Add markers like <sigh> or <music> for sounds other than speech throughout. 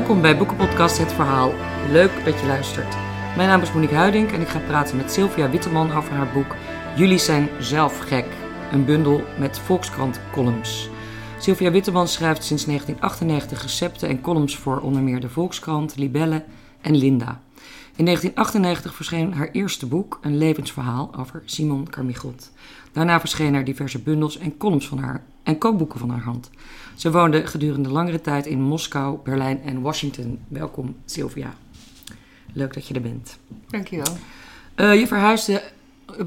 Welkom bij Boekenpodcast Het Verhaal. Leuk dat je luistert. Mijn naam is Monique Huiding en ik ga praten met Sylvia Witteman over haar boek Jullie zijn zelf gek. Een bundel met Volkskrant columns. Sylvia Witteman schrijft sinds 1998 recepten en columns voor onder meer de Volkskrant, Libelle en Linda. In 1998 verscheen haar eerste boek, een levensverhaal over Simon Carmichelt. Daarna verschenen er diverse bundels en columns van haar en kookboeken van haar hand. Ze woonde gedurende langere tijd in Moskou, Berlijn en Washington. Welkom, Sylvia. Leuk dat je er bent. Dankjewel. Uh, je verhuisde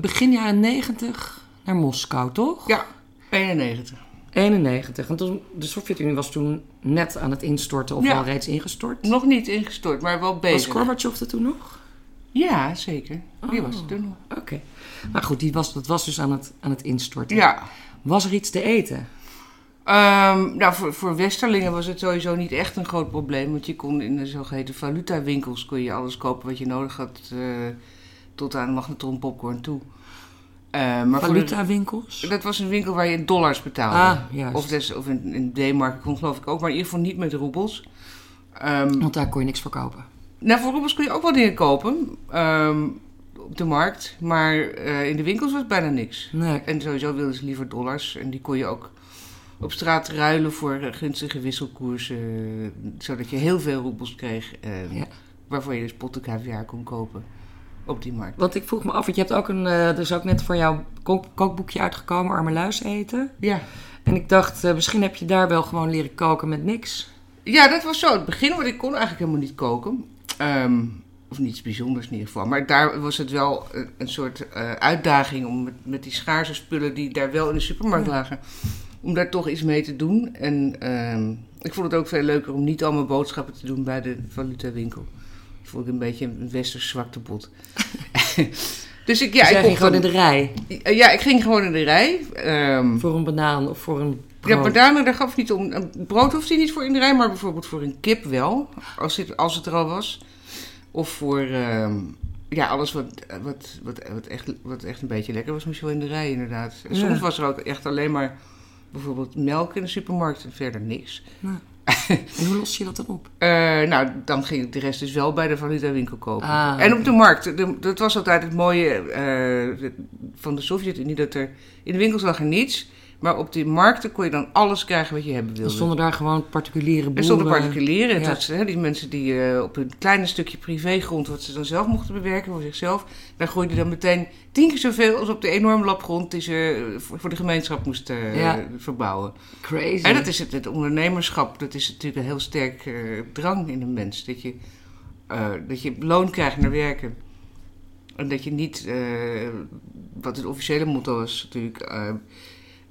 begin jaren 90 naar Moskou, toch? Ja, 91. 91. En toen, de Sovjet-Unie was toen net aan het instorten of Ja. al reeds ingestort. Nog niet ingestort, maar wel Was bezig. Gorbachev er toen nog? Ja, zeker. Die Oh. was er toen nog. Oké. Maar goed, die was, dat was dus aan het, aan het instorten. Ja. Was er iets te eten? Ehm, nou, voor, voor Westerlingen was het sowieso niet echt een groot probleem. Want je kon in de zogeheten valutawinkels kon je alles kopen wat je nodig had. eh, tot aan magnetron popcorn toe. Eh, maar Valutawinkels? dat was een winkel waar je in dollars betaalde. Ah, juist. Of, des, of in, in D-mark kon geloof ik ook, maar in ieder geval niet met roebels. Ehm, Want daar kon je niks voor kopen. Nou, voor roebels kun je ook wel dingen kopen. ehm, op de markt. Maar eh, in de winkels was bijna niks. Nee. En sowieso wilden ze liever dollars. En die kon je ook op straat ruilen voor eh, gunstige wisselkoersen. zodat je heel veel roebels kreeg. Ja. Waarvoor je dus potten caviar kon kopen. Op die markt. Want ik vroeg me af, want je hebt ook een, eh, er is ook net voor jouw kook- kookboekje uitgekomen, Arme Luis eten. Ja. En ik dacht, eh, misschien heb je daar wel gewoon leren koken met niks. Ja, dat was zo. Het begin, want ik kon eigenlijk helemaal niet koken. Ehm, of niets bijzonders in ieder geval. Maar daar was het wel een, een soort eh, uitdaging om met, met die schaarse spullen die daar wel in de supermarkt Ja. lagen, om daar toch iets mee te doen. En ehm, ik vond het ook veel leuker om niet al mijn boodschappen te doen bij de valutawinkel. Vond ik een beetje een westers zwaktebod. <laughs> dus ik, ja, dus ik jij ging kocht gewoon in de rij ja, ik ging gewoon in de rij. Voor een banaan of voor een ja, brood. maar daarna, daar gaf het niet om. Een Brood hoeft hij niet voor in de rij, maar bijvoorbeeld voor een kip wel. Als het, als het er al was. Of voor ehm, ja, alles wat, wat, wat, wat, echt, wat echt een beetje lekker was, moest je wel in de rij inderdaad. En soms Ja. was er ook echt alleen maar bijvoorbeeld melk in de supermarkt en verder niks. <laughs> En hoe los je dat dan op? Eh, nou, dan ging ik de rest dus wel bij de valutawinkel kopen. Ah. En op de markt. De- dat was altijd het mooie eh, van de Sovjet-Unie. Dat er in de winkels lag er niets. Maar op die markten kon je dan alles krijgen wat je hebben Er wilde. stonden daar gewoon particuliere boeren. Er stonden particulieren. Ja. Dat hè, die mensen die eh, op een kleine stukje privégrond, wat ze dan zelf mochten bewerken voor zichzelf, daar groeide dan meteen tien keer zoveel als op de enorme lap grond die ze eh, voor, de gemeenschap moesten eh, Ja. verbouwen. Crazy. En dat is het, het ondernemerschap, dat is natuurlijk een heel sterk drang in een mens. Dat je, dat je loon krijgt naar werken. En dat je niet, wat het officiële motto is natuurlijk,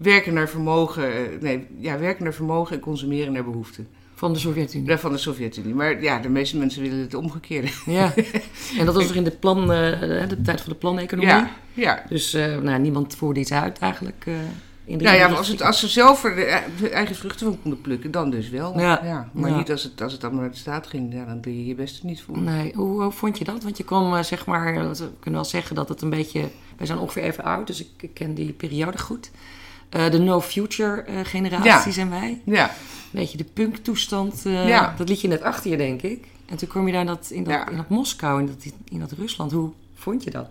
werken naar vermogen, eh, nee, ja, werken naar vermogen en consumeren naar behoeften. Van de Sovjet-Unie. Ja, van de Sovjet-Unie. Maar ja, de meeste mensen willen het omgekeerde. Ja. <laughs> En dat was nog in de, plan, eh, de tijd van de planeconomie. Ja, ja. Dus eh, nou, niemand voerde iets uit eigenlijk. eh, in de Nou ja, de als, het, als ze zelf er de eigen vruchten van konden plukken, dan dus wel. Ja. Maar Ja. niet als het, als het allemaal naar de staat ging, ja, dan doe je je best niet voor. Nee, hoe, hoe vond je dat? Want je kwam, zeg maar, we kunnen wel zeggen dat het een beetje... Wij zijn ongeveer even oud, dus ik, ik ken die periode goed. Eh, de No Future eh, generatie Ja. zijn wij. Ja, Een beetje de punktoestand. eh, Ja. Dat liet je net achter je, denk ik. En toen kwam je daar in dat, in dat, Ja. in dat Moskou, in dat, in dat Rusland. Hoe vond je dat?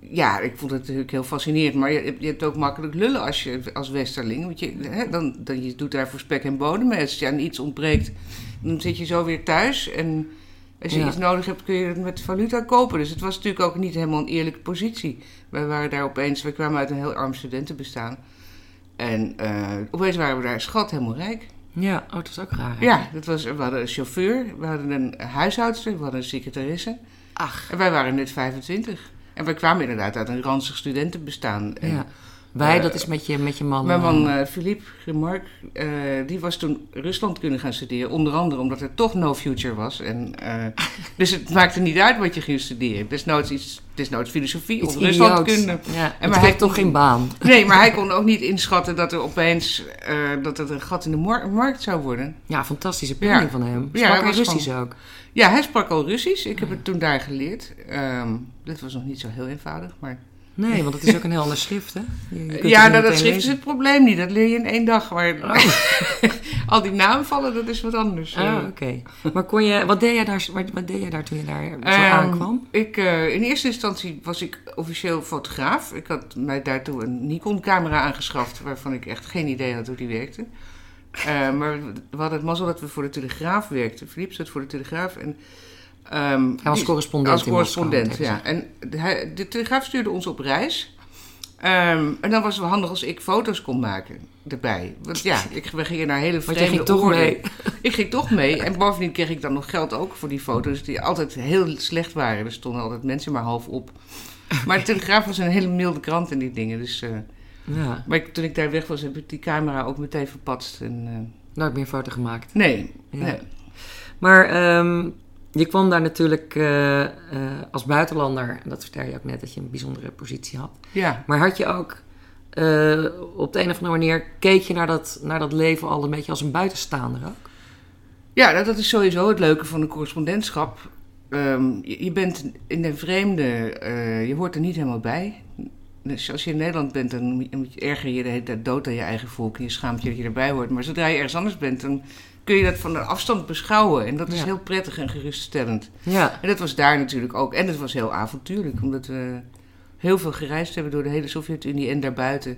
Ja, ik vond het natuurlijk heel fascinerend. Maar je, je hebt ook makkelijk lullen als, je, als westerling. Want je, hè, dan, dan, je doet daar voor spek en bodem. Als je aan iets ontbreekt, dan zit je zo weer thuis. En als je Ja. iets nodig hebt, kun je het met valuta kopen. Dus het was natuurlijk ook niet helemaal een eerlijke positie. Wij waren daar opeens, we kwamen uit een heel arm studentenbestaan. En eh, opeens waren we daar schat helemaal rijk. Ja, oh, dat was ook raar. hè? Ja, dat was, we hadden een chauffeur, we hadden een huishoudster, we hadden een secretaresse. Ach, En wij waren net 25. En wij kwamen inderdaad uit een ranzig studentenbestaan. En ja. Wij, eh, dat is met je, met je man. Mijn man eh, Philippe eh, die was toen Rusland kunnen gaan studeren. Onder andere omdat er toch no future was. En, dus het maakte niet uit wat je ging studeren. Desnoods, iets, desnoods filosofie iets of Ruslandkunde. Ja, En maar hij toch geen baan. Nee, maar hij kon ook niet inschatten dat er opeens dat het een gat in de mar- markt zou worden. Ja, fantastische planning Ja. van hem. Ja, Sprak hij hij Russisch ook? Ja, hij sprak al Russisch. Ik heb het toen daar geleerd. Ehm, dat was nog niet zo heel eenvoudig, maar Nee, want het is ook een heel ander schrift, hè? Je- je ja, nou, dat schrift is het probleem niet. Dat leer je in één dag. Maar Oh. <laughs> al die naamvallen, dat is wat anders. Ah, oké. Maar kon je, wat deed jij daar, wat, wat deed jij daar toen je daar zo Ehm, aankwam? Ik, eh, in eerste instantie was ik officieel fotograaf. Ik had mij daartoe een Nikon-camera aangeschaft, waarvan ik echt geen idee had hoe die werkte. Eh, maar we hadden het mazzel dat we voor de Telegraaf werkten. Philippe zat voor de Telegraaf. En, ehm, Hij was correspondent als Moskou, correspondent, ja. En de, hij- de Telegraaf stuurde ons op reis. Ehm, en dan was het wel handig als ik foto's kon maken erbij. Want ja, ik, we gingen naar hele vreemde ging toch oorden. mee. <laughs> Ik ging toch mee. En bovendien kreeg ik dan nog geld ook voor die foto's die altijd heel slecht waren. Er stonden altijd mensen maar half op. Maar de Telegraaf was een hele milde krant en die dingen. Dus, eh, Ja, maar ik- toen ik daar weg was, heb ik die camera ook meteen verpatst. En, eh, nooit meer foto gemaakt. nee, Ja. nee. Maar ehm, je kwam daar natuurlijk eh, eh, als buitenlander. En dat vertel je ook net, dat je een bijzondere positie had. Ja. Maar had je ook eh, op de een of andere manier... keek je naar dat, naar dat leven al een beetje als een buitenstaander ook? Ja, nou, dat is sowieso het leuke van een correspondentschap. Ehm, je, je bent in de vreemde, je hoort er niet helemaal bij. Dus als je in Nederland bent, dan moet je- moet je erger je de hele tijd dood aan je eigen volk. En je schaamt je dat je erbij hoort. Maar zodra je ergens anders bent, dan kun je dat van een afstand beschouwen. En dat is Ja. heel prettig en geruststellend. Ja, En dat was daar natuurlijk ook. En het was heel avontuurlijk, omdat we heel veel gereisd hebben door de hele Sovjet-Unie en daarbuiten.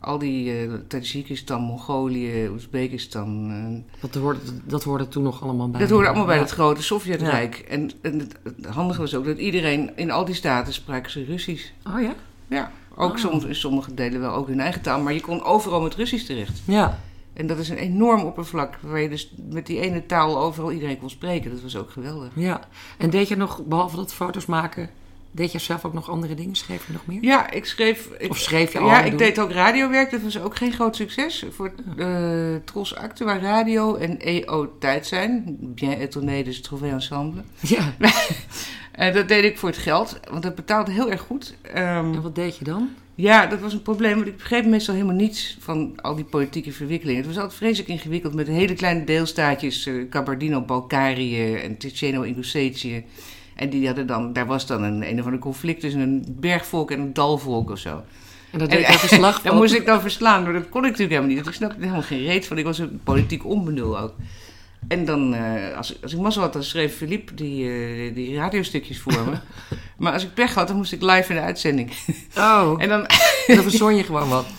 Al die eh Tajikistan, Mongolië, Oezbekistan. eh, dat hoorde, dat hoorde toen nog allemaal bij. dat hoorde allemaal bij Ja. het grote Sovjetrijk. En, en het, het handige was ook dat iedereen in al die staten spraken ze Russisch. Oh ja? Ja, ook Oh. soms in sommige delen wel ook hun eigen taal. Maar je kon overal met Russisch terecht. Ja. En dat is een enorm oppervlak waar je dus met die ene taal overal iedereen kon spreken. Dat was ook geweldig. Ja. En deed je nog, behalve dat foto's maken... deed je zelf ook nog andere dingen? Schreef je nog meer? Ja, ik schreef... Ik, Of schreef je al? ja, ik deed ook radiowerk. Dat was ook geen groot succes. Voor uh, Tros Actua Radio en EO Tijd zijn. Bien étonné, dus trouvé ensemble. Ja. <laughs> En dat deed ik voor het geld, want dat betaalde heel erg goed. Ehm, En wat deed je dan? Ja, dat was een probleem, want ik begreep meestal helemaal niets van al die politieke verwikkelingen. Het was altijd vreselijk ingewikkeld met hele kleine deelstaatjes, eh Kabardino-Balkarië en Ticeno-Ingusetië. En die hadden dan, daar was dan een, een of ander conflict tussen een bergvolk en een dalvolk of zo. En dat En- deed je verslag Dat van? moest ik dan verslaan, maar dat kon ik natuurlijk helemaal niet. want Ik snapte er helemaal geen reet van. Ik was een politiek onbenul ook. En dan, eh, als, als ik mazzel had, dan schreef Philippe die, eh, die radiostukjes voor me. <laughs> maar als ik pech had, dan moest ik live in de uitzending. Oh, <laughs> En dan, dan verzon je gewoon wat. <laughs>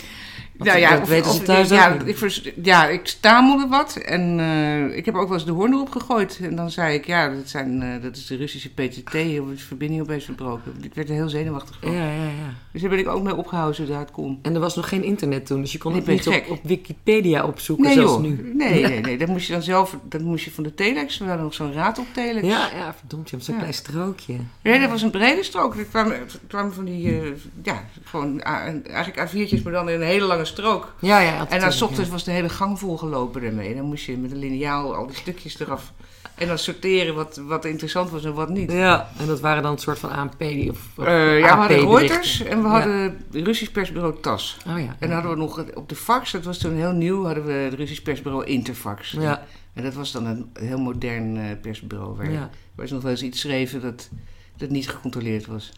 Want nou ja, dat of- weten of- ze thuis ja, ik vers- ja, ik stamelde wat. En eh, ik heb ook wel eens de hoorn erop gegooid. En dan zei ik, ja, dat, zijn, eh, dat is de Russische PTT. De verbinding opeens verbroken. Ik werd er heel zenuwachtig van. Ja, ja, ja. Dus daar ben ik ook mee opgehouden zodra het kon. En er was nog geen internet toen, dus je kon het niet op, op Wikipedia opzoeken Nee zoals joh, nu. nee, Ja. nee, nee. Dat moest je dan zelf, dat moest je van de telex. We hadden nog zo'n raad op telex. Ja, ja, verdomd, je hebt zo'n Ja. klein strookje. Nee, dat was een brede strook. Er kwamen, kwamen van die, eh, ja, gewoon eigenlijk A4'tjes, maar dan in een hele lange strook. Ja, ja. En dan s ochtends ja. was de hele gang volgelopen daarmee. En dan moest je met een lineaal al die stukjes eraf. En dan sorteren wat, wat interessant was en wat niet. Ja, en dat waren dan een soort van ANP of of Eh, ja, we hadden. Reuters en we Ja. hadden Russisch persbureau TAS. Oh ja. En dan hadden we nog op de fax, dat was toen heel nieuw, hadden we het Russisch persbureau Interfax. Ja, En dat was dan een heel modern eh, persbureau waar, ja. waar ze nog wel eens iets schreven dat, dat niet gecontroleerd was.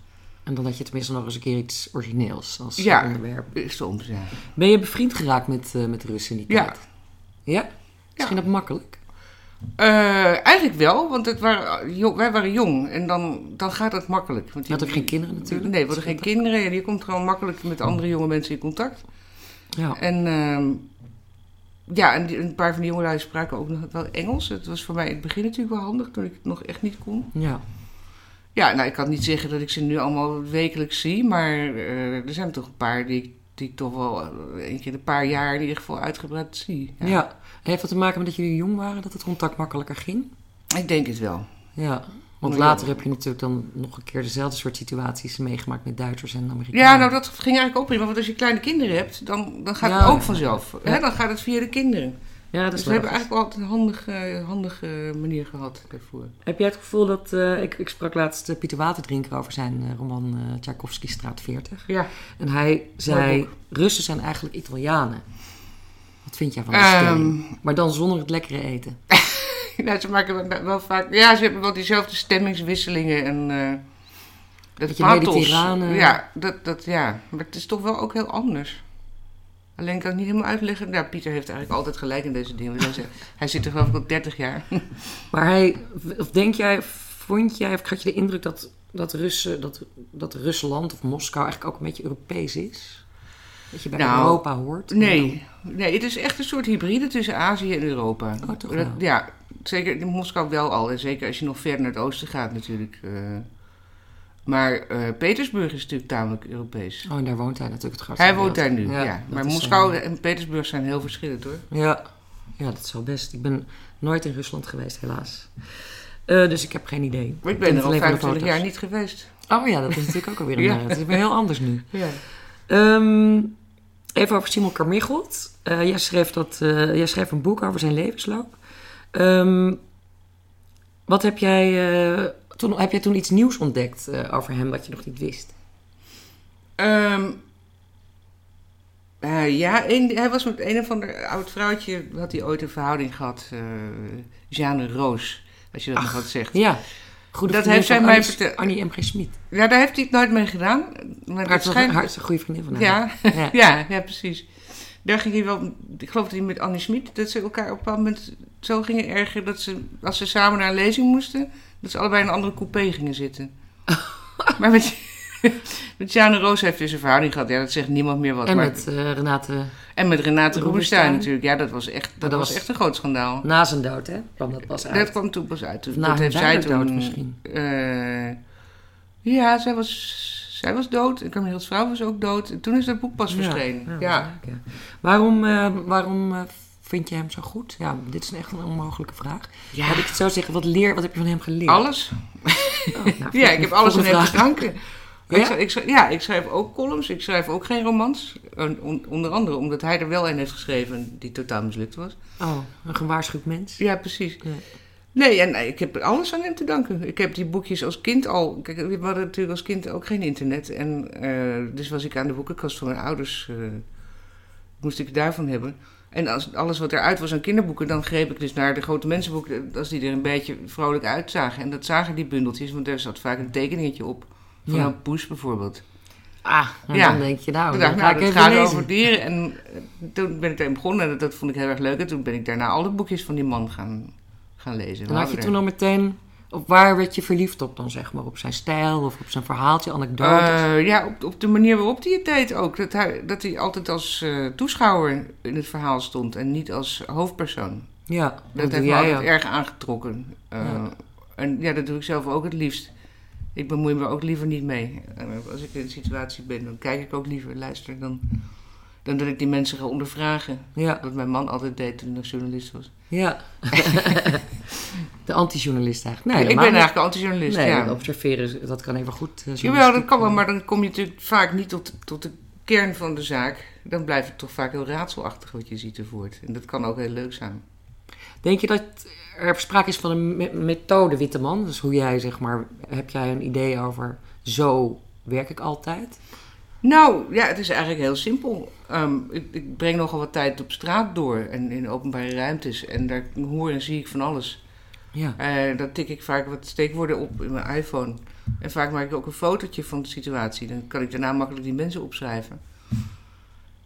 En dan had je tenminste nog eens een keer iets origineels als Ja. onderwerp. Eh, Soms, ja. Ben je bevriend geraakt met, eh met Russen in die Ja. tijd? Ja? Misschien dat makkelijk? Eh, eigenlijk wel, want het waren, jong- wij waren jong en dan, dan gaat het makkelijk. Want Je had ook geen kinderen natuurlijk. Nee, we hadden geen kinderen en je komt gewoon makkelijk met andere jonge mensen in contact. Ja. En ehm, ja, en een paar van die jongelui spraken ook nog wel Engels. Het was voor mij in het begin natuurlijk wel handig, toen ik het nog echt niet kon. Ja. Ja, nou, ik kan niet zeggen dat ik ze nu allemaal wekelijks zie, maar eh, er zijn toch een paar die, ik- die ik toch wel eh, één keer in een paar jaar in ieder geval uitgebreid zie. ja. Heeft dat te maken met dat jullie jong waren, dat het contact makkelijker ging? Ik denk het wel. Ja. Want Maar later ja. heb je natuurlijk dan nog een keer dezelfde soort situaties meegemaakt met Duitsers en Amerikanen. Ja, nou dat ging eigenlijk ook prima. Want als je kleine kinderen hebt, dan, dan gaat Ja, het ook vanzelf. Ja. Hè? Dan gaat het via de kinderen. Ja, dat Dus we hebben eigenlijk altijd een handige, handige manier gehad daarvoor. Heb jij het gevoel dat... eh, ik, ik sprak laatst eh, Pieter Waterdrinker over zijn eh, roman eh Tchaikovsky Straat 40. Ja. En hij zei. Russen zijn eigenlijk Italianen. Wat vind jij van die stelling? Ehm, Maar dan zonder het lekkere eten. <laughs> nou, ze maken wel, vaak... Ja, ze hebben wel diezelfde stemmingswisselingen. En, Dat pathos. Ja, dat, dat, ja, maar het is toch wel ook heel anders. Alleen kan ik niet helemaal uitleggen. Nou, Pieter heeft eigenlijk altijd gelijk in deze dingen. Hij zit er geloof ik al 30 jaar. <laughs> Maar hij, of denk jij, vond jij, of had je de indruk dat, dat, Russen, dat, dat Rusland of Moskou eigenlijk ook een beetje Europees is? Dat je bij Nou, Europa hoort? Nee, nee, het is echt een soort hybride tussen Azië en Europa. Oh, toch Dat- ja, zeker in Moskou wel al. En zeker als je nog verder naar het oosten gaat natuurlijk. eh. Maar eh, Petersburg is natuurlijk tamelijk Europees. Oh, en daar woont hij natuurlijk het grootste Hij woont daar nu, ja. Maar Moskou eh, en Petersburg zijn heel verschillend hoor. Ja. ja, dat is wel best. Ik ben nooit in Rusland geweest, helaas. Eh, dus ik heb geen idee. Maar ik ben er al alleen van de 25 foto's. jaar niet geweest. Oh ja, dat is natuurlijk ook alweer een... <laughs> Ja. Het is weer heel anders nu. <laughs> Ja. Ehm, even over Simon Carmichelt. Jij, schreef dat, jij schreef een boek over zijn levensloop. Ehm, wat heb jij, toen, heb jij toen iets nieuws ontdekt eh, over hem wat je nog niet wist? Ehm, eh, ja, een- hij was met een of ander oud vrouwtje, had hij ooit een verhouding gehad. eh Jeanne Roos, als je dat nog wat zegt. Ja, goede Dat heeft zij mij verteld. Annie M. G. Smit. Ja, daar heeft hij het nooit mee gedaan. Maar schijnt... hartstikke goede vriendin van ja, Ja. <laughs> ja, ja, precies. Daar ging hij wel... Ik geloof dat hij met Annie Smit... dat ze elkaar op een bepaald moment zo gingen ergeren... dat ze, als ze samen naar een lezing moesten... dat ze allebei in een andere coupé gingen zitten. <laughs> maar met, met Jeanne Roos heeft dus een verhouding gehad. Ja, dat zegt niemand meer wat. En maar, met eh, Renate en met Renate. Rubinstein natuurlijk. Ja, dat was echt, dat dat was echt een groot schandaal. na zijn dood, hè? kwam dat pas uit. Dat kwam toen pas uit. Na dat heeft zij dood misschien. eh, ja, zij was, zij was dood. En Camille's vrouw was ook dood. En toen is dat boek pas verschenen. Ja, Ja. Waarom, eh, waarom vind je hem zo goed? Ja, dit is echt een onmogelijke vraag. Ja. Laat ik het zo zeggen, wat, leer, wat heb je van hem geleerd? Alles. Oh, <laughs> nou, Ja, ik heb alles aan hem te danken. <laughs> Ja? Ik, schrijf, ik, schrijf- ja, ik schrijf ook columns. Ik schrijf ook geen romans. Onder andere omdat hij er wel een heeft geschreven die totaal mislukt was. Oh, een gewaarschuwd mens. Ja, precies. Ja. Nee, en ik heb alles aan hem te danken. Ik heb die boekjes als kind al... Kijk, we hadden natuurlijk als kind ook geen internet. En eh, dus was ik aan de boekenkast van mijn ouders... eh, moest ik daarvan hebben. En als alles wat eruit was aan kinderboeken... dan greep ik dus naar de grote mensenboeken... als die er een beetje vrolijk uitzagen. En dat zagen die bundeltjes, want daar zat vaak een tekeningetje op. Van Ja. een poes bijvoorbeeld. Ah, en Ja. dan denk je nou, Toen dan dacht ga nou, ik dat gaat lezen. over dieren. En eh, toen ben ik daarin begonnen en dat, dat vond ik heel erg leuk. En toen ben ik daarna alle boekjes van die man gaan, gaan lezen. En had je toen al meteen... Op waar werd je verliefd op dan, zeg maar? Op zijn stijl of op zijn verhaaltje, anekdotes? Eh, ja, op, op de manier waarop hij het deed ook. Dat hij, dat hij altijd als eh, toeschouwer in het verhaal stond en niet als hoofdpersoon. ja, Dat dat heeft me altijd ook. erg aangetrokken. Eh, Ja. En ja, dat doe ik zelf ook het liefst. Ik bemoei me ook liever niet mee. Als ik in een situatie ben, dan kijk ik ook liever, luister, dan, dan dat ik die mensen ga ondervragen. Ja, Wat mijn man altijd deed toen hij nog journalist was. ja. <laughs> de anti-journalist eigenlijk. Nee, ik ben eigenlijk anti-journalist, Nee, ja. observeren, dat kan even goed. eh, Jawel, dat kan wel, maar dan kom je natuurlijk vaak niet tot, tot de kern van de zaak. Dan blijft het toch vaak heel raadselachtig wat je ziet ervoort. En dat kan ook heel leuk zijn. Denk je dat er sprake is van een me- methode Witteman? Dus hoe jij, zeg maar, heb jij een idee over zo werk ik altijd? Nou, ja, het is eigenlijk heel simpel. Ehm, ik, ik breng nogal wat tijd op straat door en in openbare ruimtes. En daar hoor en zie ik van alles. Ja. Eh dan tik ik vaak wat steekwoorden op in mijn iPhone. En vaak maak ik ook een fotootje van de situatie. Dan kan ik daarna makkelijk die mensen opschrijven.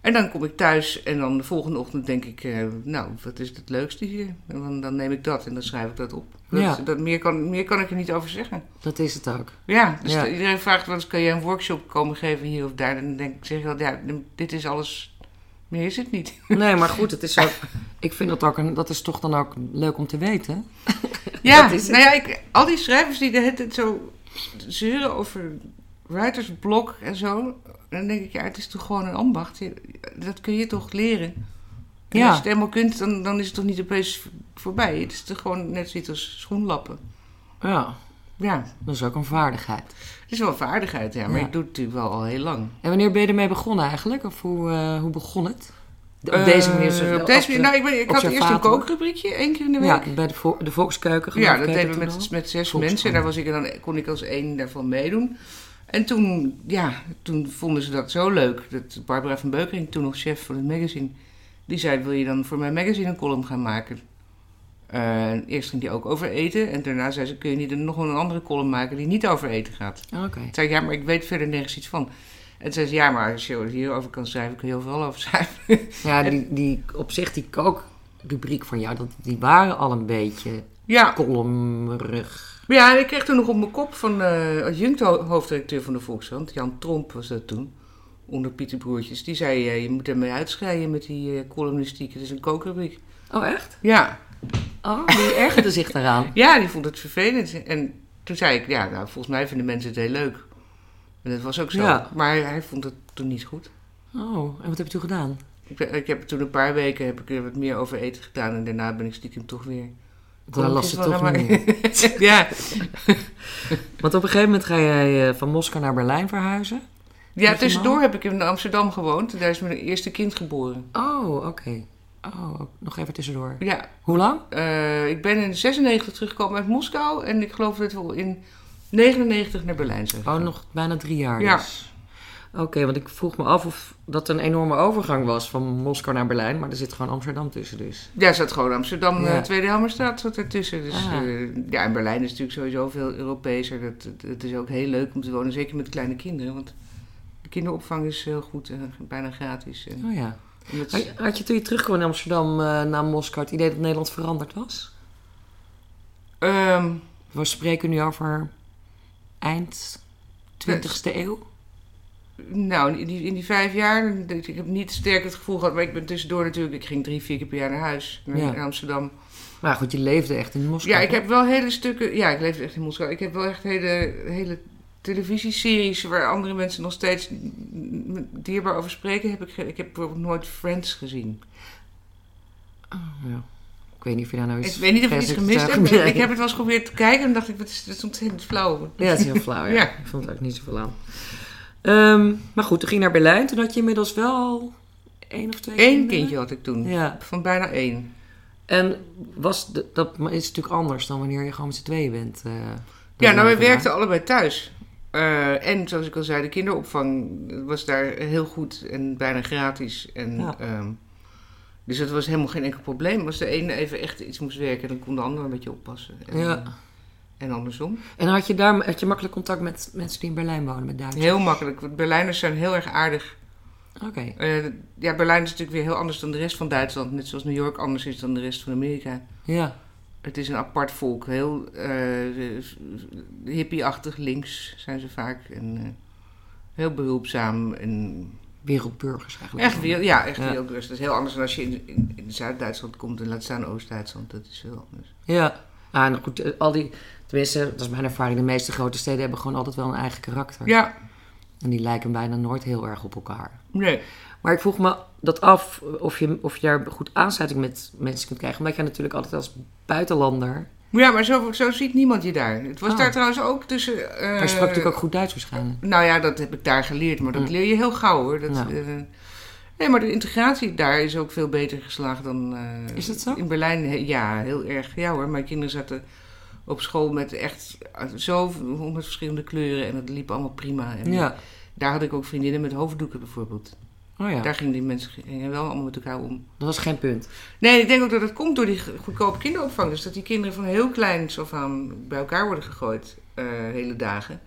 En dan kom ik thuis en dan de volgende ochtend denk ik... eh, nou, wat is het leukste hier? En dan, dan neem ik dat en dan schrijf ik dat op. Dat, Ja. dat, meer, kan, meer kan ik er niet over zeggen. Dat is het ook. Ja, dus Ja. iedereen vraagt wel eens... kan je een workshop komen geven hier of daar? En dan denk ik, zeg ik wel, ja, dit is alles... Meer is het niet. <laughs> Nee, maar goed, het is ook, ik vind dat ook een, dat is toch dan ook leuk om te weten. <laughs> Ja, het. nou ja, ik, al die schrijvers die de hele tijd zo zeuren over writersblok en zo. Dan denk ik, ja, het is toch gewoon een ambacht. Dat kun je toch leren. En Ja. als je het helemaal kunt, dan, dan is het toch niet opeens voorbij. Het is toch gewoon net zoiets als schoenlappen. Ja, Ja, dat is ook een vaardigheid. het is wel een vaardigheid, ja. Maar Ja. ik doe het natuurlijk wel al heel lang. En wanneer ben je ermee begonnen eigenlijk? Of hoe, eh, hoe begon het? De- op deze manier? zo- Eh, op deze manier, nou, ik, ben, ik had eerst een kookrubriekje, één keer in de week. Ja, bij de, vo- de Volkskeuken. Ja, dat deden we met, met zes mensen. Daar was ik, dan kon ik als één daarvan meedoen. En toen, ja, toen vonden ze dat zo leuk. Dat Barbara van Beukering, toen nog chef van het magazine, die zei: Wil je dan voor mijn magazine een column gaan maken? Eh, eerst ging die ook over eten. En daarna zei ze, kun je niet nog een andere column maken die niet over eten gaat? Oké. Toen zei ik, ja, maar ik weet verder nergens iets van. En zei ze, ja, maar als je hierover kan schrijven, kun je heel veel over schrijven. <laughs> Ja, die, die, op zich die kookrubriek van jou, dat, die waren al een beetje ja. Maar ja, en ik kreeg toen nog op mijn kop van uh, adjunct ho- hoofdredacteur van de Volkskrant, Jan Tromp was dat toen, onder Pieter Broertjes. Die zei, eh, je moet ermee uitscheiden met die eh, columnistiek, het is een kookrubriek. Oh, echt? Ja. Oh, die ergerde zich daaraan. <laughs> ja, die vond het vervelend. En toen zei ik, ja, nou, volgens mij vinden mensen het heel leuk. En dat was ook zo. Ja. Maar hij vond het toen niet goed. Oh, en wat heb je toen gedaan? Ik, ik heb toen een paar weken heb ik er wat meer over eten gedaan en daarna ben ik stiekem toch weer... Dan las ze toch van niet <laughs> ja. Want op een gegeven moment ga jij eh, van Moskou naar Berlijn verhuizen. ja, tussendoor heb ik in Amsterdam gewoond. Daar is mijn eerste kind geboren. Oh, oké. Oh, nog even tussendoor. Ja, Hoe lang? Eh, ik ben in 96 teruggekomen uit Moskou en ik geloof dat we in 99 naar Berlijn zijn Oh, nog bijna drie jaar Ja. dus. Oké, want ik vroeg me af of dat een enorme overgang was van Moskou naar Berlijn. Maar er zit gewoon Amsterdam tussen dus. Ja, er zat gewoon Amsterdam, Ja. eh, Tweede Helmerstraat zat ertussen. Dus Ah. eh, ja, en Berlijn is natuurlijk sowieso veel Europeeser. Dat, het, is ook heel leuk om te wonen, zeker met kleine kinderen. Want de kinderopvang is heel goed, en bijna gratis. En, Oh ja. is- Had je, toen je terugkwam in Amsterdam eh, naar Moskou het idee dat Nederland veranderd was? Ehm, We spreken nu over eind 20e eeuw. Nou, in die, in die vijf jaar, ik heb niet sterk het gevoel gehad, maar ik ben tussendoor natuurlijk, ik ging drie, vier keer per jaar naar huis, naar, Ja. Amsterdam. Maar goed, je leefde echt in Moskou. Ja, ik heb wel hele stukken. Ja, ik leefde echt in Moskou. Ik heb wel echt hele, hele televisieseries waar andere mensen nog steeds dierbaar over spreken. Heb ik, ik heb bijvoorbeeld nooit Friends gezien. Oh, ja. Ik weet niet of je daar nou iets Ik weet niet of ik iets gemist heb. Ik heb het wel eens geprobeerd te kijken en dacht ik, wat is dit is ontzettend flauw. Ja, het is heel flauw. Ja. Ja. Ik vond het ook niet zoveel aan. Ehm, maar goed, toen ging je naar Berlijn. Toen had je inmiddels wel één of twee Eén kinderen? kindje had ik toen. Ja. Van bijna één. En was de- dat is natuurlijk anders dan wanneer je gewoon met z'n tweeën bent. eh, Ja, nou, wij elkaar. werkten allebei thuis. Eh, en zoals ik al zei, de kinderopvang was daar heel goed en bijna gratis. En, Ja. ehm, dus dat was helemaal geen enkel probleem. Als de ene even echt iets moest werken, dan kon de ander een beetje oppassen. En, Ja. En andersom. En had je daar had je makkelijk contact met mensen die in Berlijn wonen, met Duitsers? Heel makkelijk. want Berlijners zijn heel erg aardig. Oké. Eh, ja, Berlijn is natuurlijk weer heel anders dan de rest van Duitsland. Net zoals New York anders is dan de rest van Amerika. Ja. Het is een apart volk. Heel eh, hippie-achtig links zijn ze vaak. En eh, heel behulpzaam. En Wereldburgers eigenlijk. echt weer, ja, echt Ja. rustig. Dat is heel anders dan als je in, in, in Zuid-Duitsland komt en laat staan Oost-Duitsland. Dat is heel anders. Ja. Ah, en goed, al die... Tenminste, dat is mijn ervaring. De meeste grote steden hebben gewoon altijd wel een eigen karakter. Ja, En die lijken bijna nooit heel erg op elkaar. nee. Maar ik vroeg me dat af of je, of je daar goed aansluiting met mensen kunt krijgen. Omdat jij natuurlijk altijd als buitenlander... Ja, maar zo, zo ziet niemand je daar. Het was Oh. daar trouwens ook tussen... Maar je sprak natuurlijk ook goed Duits waarschijnlijk. Nou ja, dat heb ik daar geleerd, maar dat Mm. leer je heel gauw hoor. Dat, Ja. eh, nee, maar de integratie daar is ook veel beter geslaagd dan eh, Is dat zo? in Berlijn. Ja, heel erg. Ja hoor, mijn kinderen zaten op school met echt zo honderd verschillende kleuren en het liep allemaal prima. En Ja. Daar had ik ook vriendinnen met hoofddoeken bijvoorbeeld. Oh ja, Daar gingen die mensen gingen wel allemaal met elkaar om. dat was geen punt. Nee, ik denk ook dat het komt door die goedkope kinderopvang. Dus dat die kinderen van heel klein af aan bij elkaar worden gegooid, eh, hele dagen.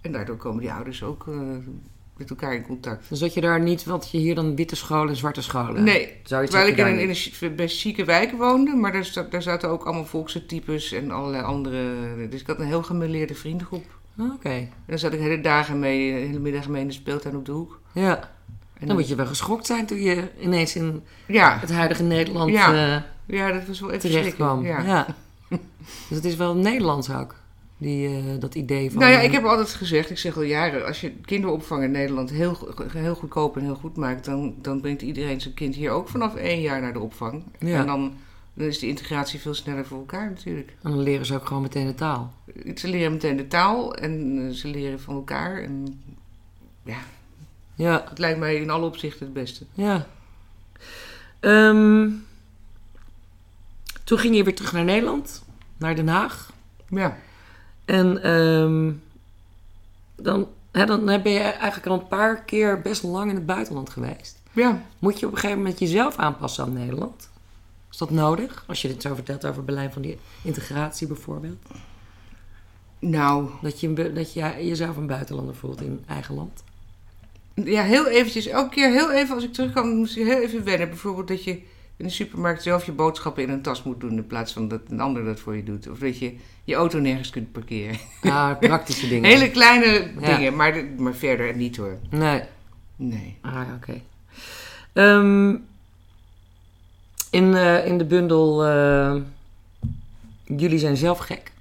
En daardoor komen die ouders ook eh, met elkaar in contact. Dus dat je daar niet, want je hier dan witte scholen en zwarte scholen. Nee, terwijl ik in een, in een best chique wijk woonde, maar daar, zat- daar zaten ook allemaal volkse types en allerlei andere. Dus ik had een heel gemêleerde vriendengroep. Oh, Oké, En daar zat ik hele dagen mee, de hele middag mee in de speeltuin op de hoek. ja. En Dan moet je wel geschokt zijn toen je ineens in Ja, het huidige Nederland Ja. eh, ja, dat was wel terecht kwam. Ja. Ja. <laughs> dus het is wel Nederlands ook, die, eh, dat idee van... Nou ja, eh, ik heb altijd gezegd, ik zeg al jaren, als je kinderopvang in Nederland heel, heel goedkoop en heel goed maakt, dan, dan brengt iedereen zijn kind hier ook vanaf één jaar naar de opvang. Ja. En dan, dan is de integratie veel sneller voor elkaar natuurlijk. En dan leren ze ook gewoon meteen de taal. Ze leren meteen de taal en eh, ze leren van elkaar. En Ja, het lijkt mij in alle opzichten het beste. ja. Ehm, toen ging je weer terug naar Nederland, naar Den Haag. Ja, En ehm, dan, hè, dan ben je eigenlijk al een paar keer best lang in het buitenland geweest. ja. Moet je op een gegeven moment jezelf aanpassen aan Nederland? Is dat nodig? Als je dit zo vertelt over Berlijn van die integratie bijvoorbeeld. Nou, Dat je, dat je jezelf een buitenlander voelt in eigen land. ja, heel eventjes. Elke keer heel even als ik terugkwam, moest je heel even wennen. Bijvoorbeeld dat je in de supermarkt zelf je boodschappen in een tas moet doen... in plaats van dat een ander dat voor je doet. Of dat je je auto nergens kunt parkeren. Ah, praktische <laughs> dingen. Hele kleine Ja. dingen, maar, maar verder niet hoor. Nee. Nee. Ah, ja, oké. Ehm, in, eh, in de bundel eh, Jullie zijn zelf gek.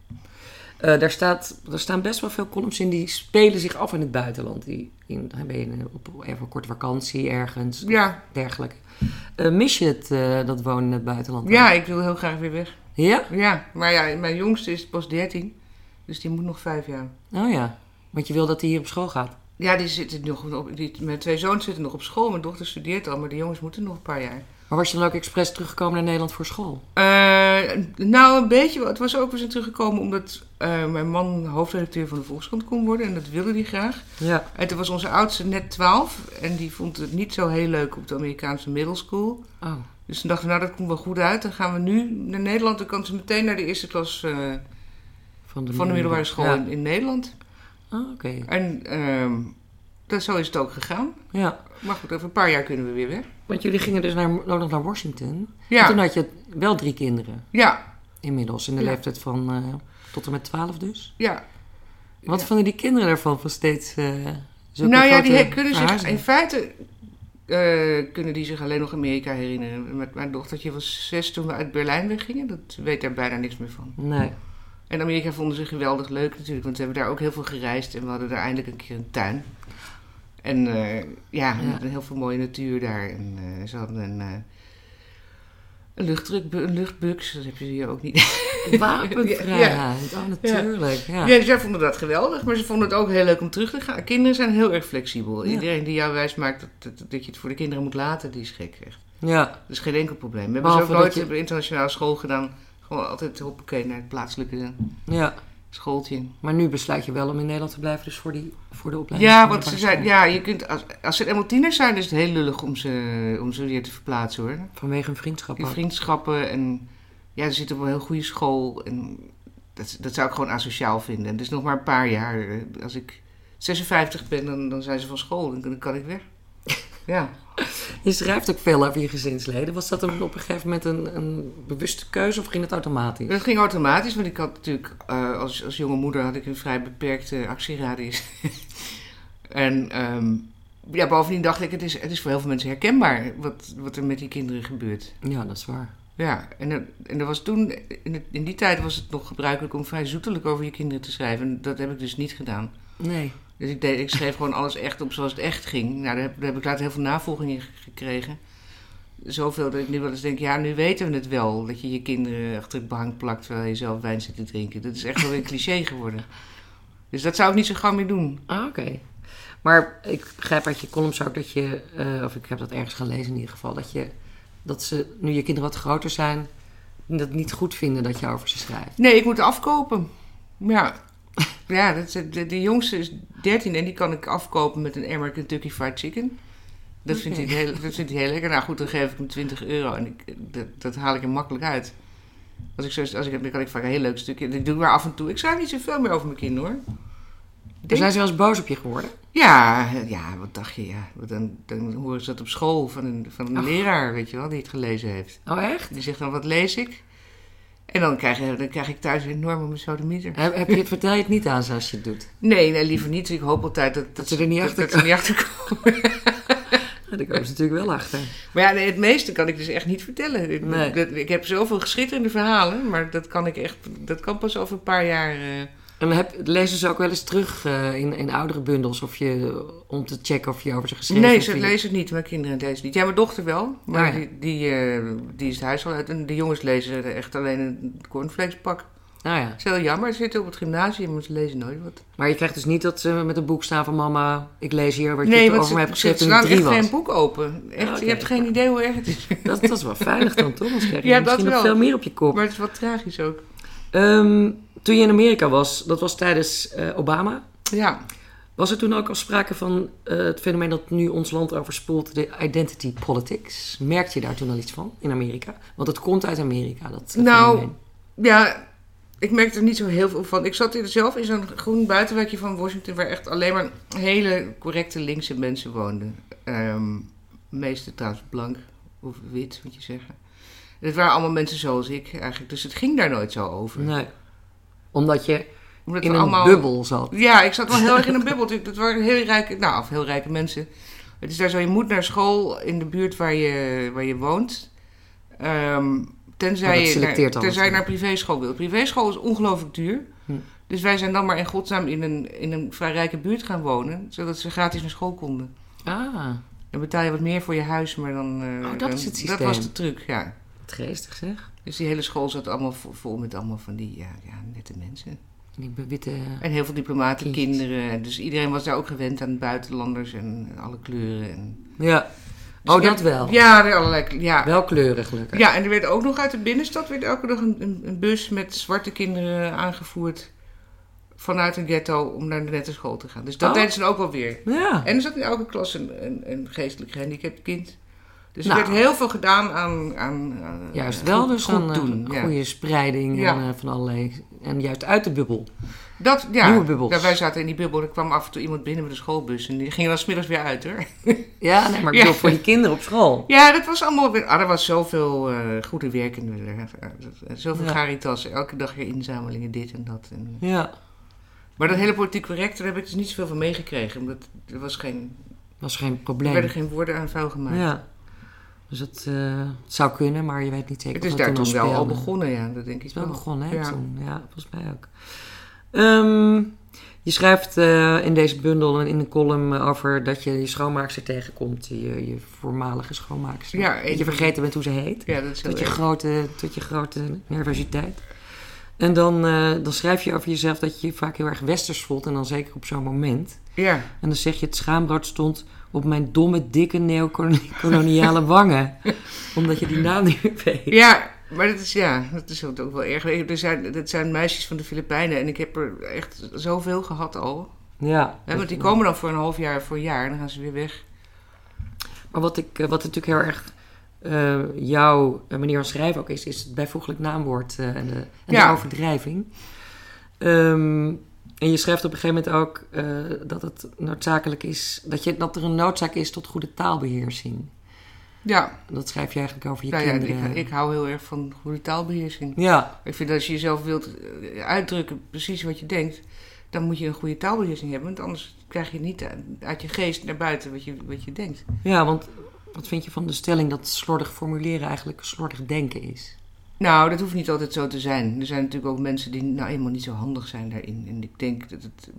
Eh, daar, staat, daar staan best wel veel columns in die spelen zich af in het buitenland. Die in, dan ben je op even een korte vakantie ergens, Ja, dergelijke. Eh, mis je het, eh, dat wonen in het buitenland? ja, ik wil heel graag weer weg. Ja? Ja, maar ja, mijn jongste is pas 13. Dus die moet nog vijf jaar. Oh ja. Want je wil dat hij hier op school gaat. Ja, die zitten nog op, die, mijn twee zoons zitten nog op school. Mijn dochter studeert al, maar de jongens moeten nog een paar jaar. Maar was je dan ook expres teruggekomen naar Nederland voor school? Nou, een beetje. Het was ook weer zijn teruggekomen omdat eh, mijn man hoofdredacteur van de Volkskrant kon worden. En dat wilde hij graag. Ja. En toen was onze oudste net 12. En die vond het niet zo heel leuk op de Amerikaanse middle school. Oh. Dus toen dachten we, nou dat komt wel goed uit. Dan gaan we nu naar Nederland. Dan kan ze meteen naar de eerste klas eh, Van de, van de middelbare school Ja. in, in Nederland. Oh, oké. En ehm, dat, zo is het ook gegaan. Ja. Maar goed, over een paar jaar kunnen we weer weg. Want jullie gingen dus naar, nog naar Washington. En toen Ja, had je wel drie kinderen ja, inmiddels. In de Ja. leeftijd van eh, tot en met twaalf dus. ja. Wat Ja. vonden die kinderen ervan van steeds uh, Nou ja, die kunnen zich in feite eh, kunnen die zich alleen nog Amerika herinneren. Met mijn dochtertje was zes toen we uit Berlijn weggingen. Dat weet daar bijna niks meer van. Nee. En Amerika vonden ze geweldig leuk natuurlijk, want we hebben daar ook heel veel gereisd en we hadden daar eindelijk een keer een tuin. En eh, ja, Ja. heel veel mooie natuur daar. En eh, ze hadden een, een, luchtdruk, een luchtbux, dat heb je hier ook niet. <laughs> Wapenvrijheid. Oh, natuurlijk. Ja. Ja, zij vonden dat geweldig, maar ze vonden het ook heel leuk om terug te gaan. Kinderen zijn heel erg flexibel. Ja. Iedereen die jou wijs maakt dat, dat, dat je het voor de kinderen moet laten, die is gek echt. ja. Dat is geen enkel probleem. We hebben ze ook nooit je- op internationale school gedaan. Gewoon altijd hoppakee naar het plaatselijke ja. Schooltje. Maar nu besluit je wel om in Nederland te blijven, dus voor, die, voor de opleiding. Ja, want ze zijn, ja, je kunt, als, als ze eenmaal tieners zijn, is het heel lullig om ze, om ze weer te verplaatsen hoor. Vanwege een vriendschap Die ook. vriendschappen en ja, ze zitten op een heel goede school. En dat, dat zou ik gewoon asociaal vinden. En het is nog maar een paar jaar. Als ik 56 ben, dan, dan zijn ze van school en dan kan ik weg. Ja. Je schrijft ook veel over je gezinsleden. Was dat een, op een gegeven moment een, een bewuste keuze of ging het automatisch? Dat ging automatisch, want ik had natuurlijk eh, als, als jonge moeder had ik een vrij beperkte actieradius. <laughs> en ehm, ja, bovendien dacht ik, het is, het is voor heel veel mensen herkenbaar wat, wat er met die kinderen gebeurt. Ja, dat is waar. Ja, en, er- en er was toen, in, het- in die tijd was het nog gebruikelijk om vrij zoetelijk over je kinderen te schrijven. En dat heb ik dus niet gedaan. Nee. Dus ik, deed, ik schreef gewoon alles echt op zoals het echt ging. Nou, daar heb, daar heb ik later heel veel navolging in ge- gekregen. Zoveel dat ik nu wel eens denk, ja, nu weten we het wel. Dat je je kinderen achter het behang plakt terwijl je zelf wijn zit te drinken. Dat is echt wel een cliché geworden. Dus dat zou ik niet zo gauw meer doen. Ah, oké. Maar ik begrijp uit je columns ook dat je, eh, of ik heb dat ergens gelezen in ieder geval, dat je, dat ze, nu je kinderen wat groter zijn, dat niet goed vinden dat je over ze schrijft. Nee, ik moet afkopen. Ja, <laughs> ja dat, de, de jongste is 13 en die kan ik afkopen met een emmer Kentucky Fried Chicken. Dat, vindt hij heel, dat vindt hij heel lekker. Nou goed, dan geef ik hem 20 euro en ik, dat, dat haal ik er makkelijk uit. Als ik zo, als ik, dan kan ik vaak een heel leuk stukje. Dat doe ik maar af en toe. Ik schrijf niet zoveel meer over mijn kinderen hoor. Denk- Zijn ze wel eens boos op je geworden? ja, ja, wat dacht je? Ja, dan, dan horen ze dat op school van een, van een Ach. leraar, weet je wel, die het gelezen heeft. Oh, echt? Die zegt dan, wat lees ik? En dan krijg, dan krijg ik thuis een enorme sodemieter. Heb, heb je, vertel je het niet aan ze als je het doet? Nee, nee, liever niet. Ik hoop altijd dat, dat, ze er niet achter dat ze niet achter komen. <laughs> Ja, daar komen ze natuurlijk wel achter. Maar ja, nee, het meeste kan ik dus echt niet vertellen. Ik, Nee. dat- ik heb zoveel geschitterende verhalen, maar dat kan ik echt, dat kan pas over een paar jaar. eh, En heb, lezen ze ook wel eens terug eh, in, in oudere bundels of je, om te checken of je over ze geschreven nee, hebt? ze Wie- lezen het niet. Mijn kinderen lezen het niet. Ja, mijn dochter wel, maar Oh ja. die, die, eh, die is het huis al uit. En de jongens lezen echt alleen een cornflakespak. Nou ja. Dat is heel jammer. Ze zitten op het gymnasium, maar ze lezen nooit wat. Maar je krijgt dus niet dat ze met een boek staan van mama, ik lees hier wat je nee, het want over me ze, hebt ze geschreven toen ik drie was. geen boek open. Echt, oké. Je hebt geen idee hoe erg het is. <laughs> Dat, dat is wel veilig dan, toch? Anders krijg je Ja, dat misschien nog wel. veel meer op je kop. Maar het is wat tragisch ook. Ehm, toen je in Amerika was, dat was tijdens eh, Obama. Ja, Was er toen ook al sprake van eh, het fenomeen dat nu ons land overspoelt, de identity politics? Merkte je daar toen al iets van in Amerika? Want het komt uit Amerika, dat eh, Nou, fenomeen. Ja, ik merkte er niet zo heel veel van. Ik zat hier zelf in zo'n groen buitenwijkje van Washington... waar echt alleen maar hele correcte linkse mensen woonden. Ehm meeste trouwens blank of wit, moet je zeggen. Het waren allemaal mensen zoals ik eigenlijk. Dus het ging daar nooit zo over. Nee. Omdat je Omdat in een allemaal... bubbel zat. Ja, ik zat wel heel erg in een bubbel. Dat waren heel rijke, nou, of heel rijke mensen. Het is daar zo, je moet naar school in de buurt waar je, waar je woont. Ehm, tenzij, dat je naar, tenzij je naar privéschool wil. Privéschool is ongelooflijk duur. Hm. Dus wij zijn dan maar in godsnaam in een, in een vrij rijke buurt gaan wonen. Zodat ze gratis naar school konden. Ah, Dan betaal je wat meer voor je huis, maar dan... eh, Oh, dat dan- is het Dat systeem. was de truc, ja. geestig zeg. Dus die hele school zat allemaal vol, met allemaal van die ja, ja, nette mensen. Die witte... En heel veel diplomaten, Kindjes. kinderen. Dus iedereen was daar ook gewend aan buitenlanders en alle kleuren. En... Ja. Dus Oh, dat wel. Ja, er allerlei. Ja. Wel kleurig gelukkig. ja, en er werd ook nog uit de binnenstad werd elke dag een, een, bus met zwarte kinderen aangevoerd vanuit een ghetto om naar de nette school te gaan. Dus dat Oh. deden ze ook wel weer. Ja. En er zat in elke klas een, een, een geestelijk gehandicapt kind. Dus Nou. er werd heel veel gedaan aan. aan, aan Juist eh, wel, goed- dus goed eh, doen. ja. goede spreiding Ja. en, eh, van allerlei... En juist uit de bubbel. Dat, ja, Nieuwe bubbels. Ja, wij zaten in die bubbel. Er kwam af en toe iemand binnen met een schoolbus. En die ging dan smiddags weer uit hoor. <laughs> Ja, nee, maar ik Ja. bedoel voor die kinderen op school. Ja, dat was allemaal weer. Ah, er was zoveel eh, goede werkende. eh, Zoveel caritas. Elke dag weer inzamelingen, dit en dat. En, Ja, maar dat hele politiek correct, daar heb ik dus niet zoveel van meegekregen. Omdat er, was geen, was geen er probleem. werden geen woorden aan vuil gemaakt. Ja. Dus het, eh, het zou kunnen, maar je weet niet zeker Het is of daar toen wel al begonnen, ja. Dat denk ik is wel wel. begonnen, hè, Ja. toen. Ja, volgens mij ook. Ehm, je schrijft eh, in deze bundel en in een column over dat je je schoonmaakster tegenkomt. Je, je voormalige schoonmaakster. Ja, dat je vergeten bent hoe ze heet. Ja, dat is Tot je, erg. grote, tot je grote nervositeit. En dan, eh, dan schrijf je over jezelf dat je je vaak heel erg westers voelt. En dan zeker op zo'n moment. Ja, En dan zeg je, het schaamrood stond op mijn domme, dikke neocoloniale <laughs> wangen. Omdat je die naam niet meer weet. ja, maar dat is, ja, dat is ook wel erg. Er zijn, dat zijn meisjes van de Filipijnen en ik heb er echt zoveel gehad al. Ja. Want die komen dan voor een half jaar, voor een jaar en dan gaan ze weer weg. Maar wat, ik, eh, wat natuurlijk heel erg eh, jouw eh, manier van schrijven ook is, is het bijvoeglijk naamwoord en, de, en Ja. de overdrijving. Ehm, en je schrijft op een gegeven moment ook eh, dat het noodzakelijk is, dat, je, dat er een noodzaak is tot goede taalbeheersing. Ja, Dat schrijf je eigenlijk over je nou ja, kinderen. ik, ik hou heel erg van goede taalbeheersing. ja, Ik vind dat als je jezelf wilt eh, uitdrukken precies wat je denkt, dan moet je een goede taalbeheersing hebben. Want anders krijg je niet uit- uit je geest naar buiten wat je, wat je denkt. ja, want wat vind je van de stelling dat slordig formuleren eigenlijk slordig denken is? Nou, dat hoeft niet altijd zo te zijn. Er zijn natuurlijk ook mensen die nou eenmaal niet zo handig zijn daarin. En ik denk dat het.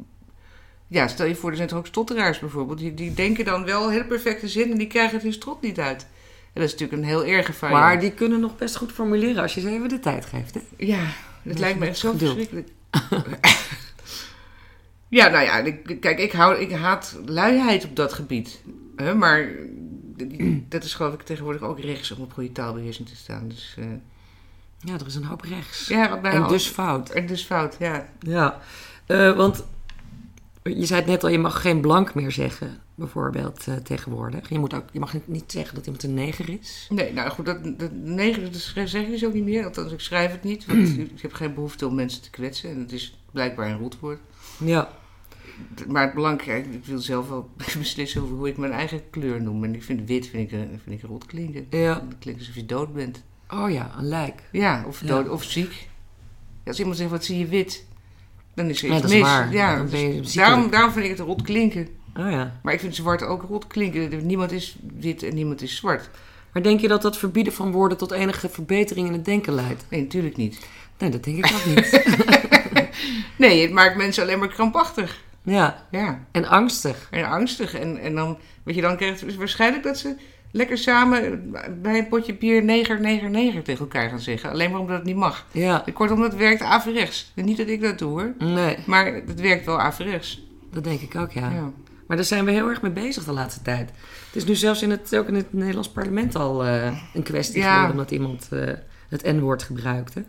Ja, stel je voor, er zijn toch ook stotteraars bijvoorbeeld. Die, die denken dan wel heel perfecte zin en die krijgen het hun strot niet uit. En dat is natuurlijk een heel erge variant. Maar die kunnen nog best goed formuleren als je ze even de tijd geeft. Hè? Ja, dat lijkt me echt zo geduld. verschrikkelijk. <laughs> ja, nou ja, kijk, ik, hou, ik haat luiheid op dat gebied. Hè, maar dat is geloof ik tegenwoordig ook rechts om op goede taalbeheersing te staan. Dus eh, Ja, er is een hoop rechts. ja, en dus fout. en dus fout, ja. Ja, Eh, want je zei het net al, je mag geen blank meer zeggen, bijvoorbeeld, eh, tegenwoordig. Je, moet ook, je mag niet zeggen dat iemand een neger is. Nee, nou goed, dat, dat negen, dat zeg ik dus ook niet meer. Althans, ik schrijf het niet, want <clears throat> ik heb geen behoefte om mensen te kwetsen. En het is blijkbaar een rotwoord. Ja, Maar het belangrijk, ik wil zelf wel <laughs> beslissen over hoe ik mijn eigen kleur noem. En ik vind wit vind ik, een- vind ik rot klinken. ja. Het klinkt alsof je dood bent. Oh ja, een lijk. Ja, of, Ja. dood, of ziek. Ja, als iemand zegt, wat zie je wit? Dan is er Ja, iets is mis. waar. Ja, Dan ben je dus daarom, daarom vind ik het rot klinken. Oh ja. Maar ik vind zwart ook rot klinken. Niemand is wit en niemand is zwart. Maar denk je dat dat verbieden van woorden tot enige verbetering in het denken leidt? Nee, natuurlijk niet. Nee, dat denk ik ook niet. <laughs> Nee, het maakt mensen alleen maar krampachtig. ja, Ja, en angstig. en angstig. En, en dan, wat je dan krijgt, is waarschijnlijk dat ze lekker samen bij een potje bier neger, neger, neger tegen elkaar gaan zeggen. Alleen maar omdat het niet mag. Ja, Kortom, dat werkt averechts. Niet dat ik dat doe hoor. nee, Maar het werkt wel averechts. dat denk ik ook, ja. Ja. Maar daar zijn we heel erg mee bezig de laatste tijd. Het is nu zelfs in het, ook in het Nederlands parlement al eh, een kwestie Ja. geworden... omdat iemand eh, het N-woord gebruikte.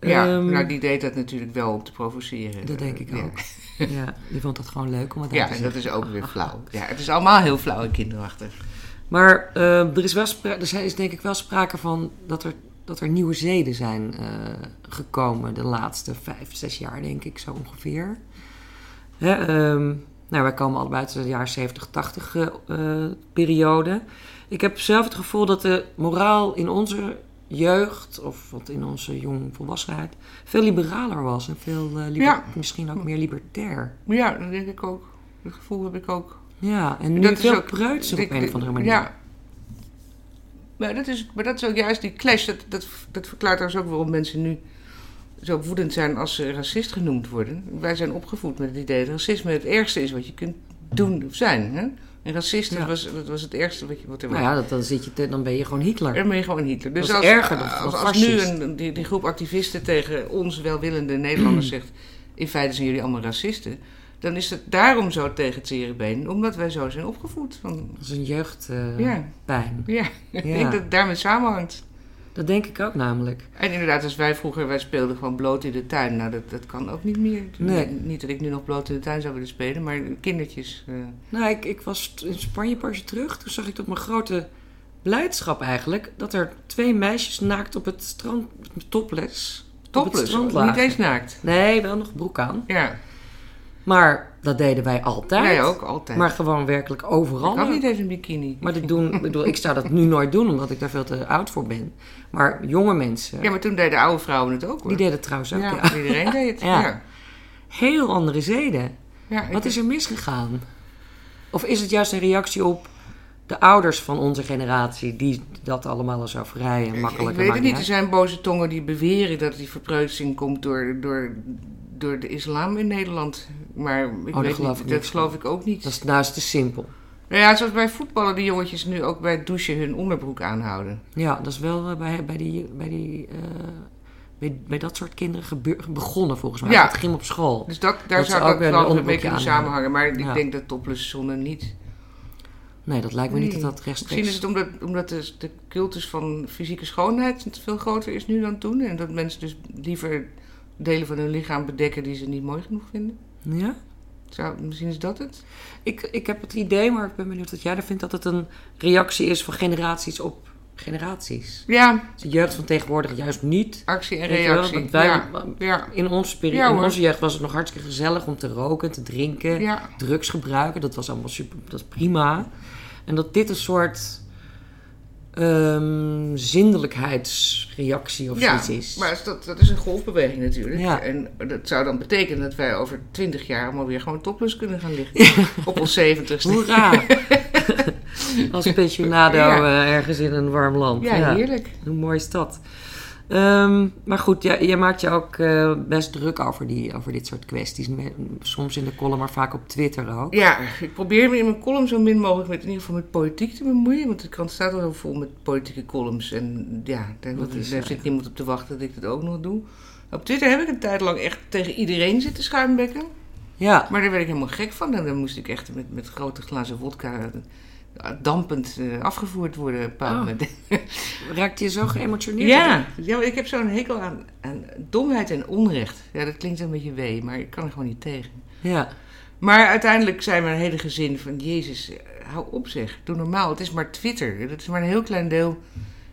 Ja, Ehm, nou die deed dat natuurlijk wel om te provoceren. Dat denk ik Ja. ook. <laughs> Ja, die vond dat gewoon leuk om het Ja, en dat is ook weer flauw. Ja, het is allemaal heel flauw en kinderachtig. Maar eh, er, is wel er is denk ik wel sprake van dat er, dat er nieuwe zeden zijn eh, gekomen de laatste vijf, zes jaar, denk ik, zo ongeveer. Hè, ehm, nou, wij komen allebei uit de jaren 70, 80 eh, periode. Ik heb zelf het gevoel dat de moraal in onze jeugd, of wat in onze jongvolwassenheid, veel liberaler was. En veel, liber- Ja. misschien ook meer libertair. Ja, dat denk ik ook. Dat gevoel heb ik ook. Ja, en nu Dat is veel ook- preutser op een of andere manier. Ja. Maar dat, is, maar dat is ook juist die clash. Dat, dat, dat verklaart trouwens ook waarom mensen nu zo woedend zijn als ze racist genoemd worden. Wij zijn opgevoed met het idee dat racisme het ergste is wat je kunt doen of zijn. Hè? En racist Ja. was, dat was het ergste wat je wat er was. Nou ja, dat, dan, zit je te- dan ben je gewoon Hitler. Dan ben je gewoon Hitler. Dus is als, erger dan- als, als nu een, die, die groep activisten tegen ons welwillende Nederlanders zegt... in feite zijn jullie allemaal racisten... dan is het daarom zo tegen het zere. Omdat wij zo zijn opgevoed. Van, Dat is een jeugdpijn. Ja. ja, ik denk dat het daarmee samenhangt. Dat denk ik ook namelijk. En inderdaad, als wij vroeger, wij speelden gewoon bloot in de tuin. Nou, dat, dat kan ook niet meer. Nee. Niet dat ik nu nog bloot in de tuin zou willen spelen, maar kindertjes. eh, Nou, ik, ik was in Spanje jaar terug. Toen zag ik tot mijn grote blijdschap eigenlijk... dat er twee meisjes naakt op het strand... topless. op het topless, niet eens naakt. Nee, wel nog broek aan. Ja, Maar dat deden wij altijd. jij ook, altijd. Maar gewoon werkelijk overal. ik had niet eens een bikini. Maar dit doen, ik bedoel, ik zou dat nu nooit doen, omdat ik daar veel te oud voor ben. Maar jonge mensen, Ja, maar toen deden oude vrouwen het ook hoor. die deden het trouwens ook. ja, Ja. iedereen deed het. <laughs> Ja. Ja. Heel andere zeden. Ja, Wat is er misgegaan? Of is het juist een reactie op de ouders van onze generatie, die dat allemaal zo vrij en makkelijk Ik weet het niet. Er zijn boze tongen die beweren dat die verpreutsing komt door, door, door de islam in Nederland. Maar ik daar weet geloof niet, ik dat geloof ik ook niet. Dat is is te simpel. Nou ja, zoals bij voetballen die jongetjes nu ook bij het douchen hun onderbroek aanhouden. Ja, dat is wel eh, bij, bij, die, bij, die, eh, bij, bij dat soort kinderen gebeur- begonnen volgens mij. Ja. Het ging op school. Dus dat, daar Dat zou dat wel een beetje aanhouden. samenhangen. Maar ik Ja. denk dat topless zonne niet. Nee, dat lijkt me niet dat dat Misschien rechtstreeks... is het omdat, omdat de, de cultus van fysieke schoonheid veel groter is nu dan toen. En dat mensen dus liever delen van hun lichaam bedekken die ze niet mooi genoeg vinden. Ja? Zou, misschien is dat het? Ik, ik heb het idee, maar ik ben benieuwd wat jij er vindt, dat het een reactie is van generaties op generaties. Ja, De jeugd van tegenwoordig juist niet. actie en reactie. want wij- ja, ja, In onze, peri- Ja, in onze jeugd was het nog hartstikke gezellig om te roken, te drinken, drugs gebruiken. Dat was allemaal super, dat is prima. En dat dit een soort ehm zindelijkheidsreactie of ja, zoiets is. maar dat, dat is een golfbeweging natuurlijk. Ja. En dat zou dan betekenen dat wij over twintig jaar allemaal weer gewoon topless kunnen gaan liggen. Op ons zeventigste. Hoera! <laughs> Als pensionado eh, ergens in een warm land. Ja, heerlijk. Hoe mooi is dat? Ehm, maar goed, jij, jij maakt je ook eh, best druk over, die, over dit soort kwesties. Soms in de column, maar vaak op Twitter ook. Ja, ik probeer me in mijn column zo min mogelijk met, in ieder geval met politiek te bemoeien. Want de krant staat al heel vol met politieke columns. En ja, daar, Dat is, daar zit niemand op te wachten dat ik dat ook nog doe. Op Twitter heb ik een tijd lang echt tegen iedereen zitten schuimbekken. Ja, Maar daar werd ik helemaal gek van. En dan moest ik echt met, met grote glazen vodka dampend eh, afgevoerd worden. op een Oh. <laughs> raakt je zo geëmotioneerd? Ja, ja ik heb zo'n hekel aan, aan domheid en onrecht. Ja, dat klinkt een beetje wee, maar ik kan er gewoon niet tegen. Ja, Maar uiteindelijk zei mijn hele gezin van... Jezus, hou op zeg, doe normaal. Het is maar Twitter. Het is maar een heel klein deel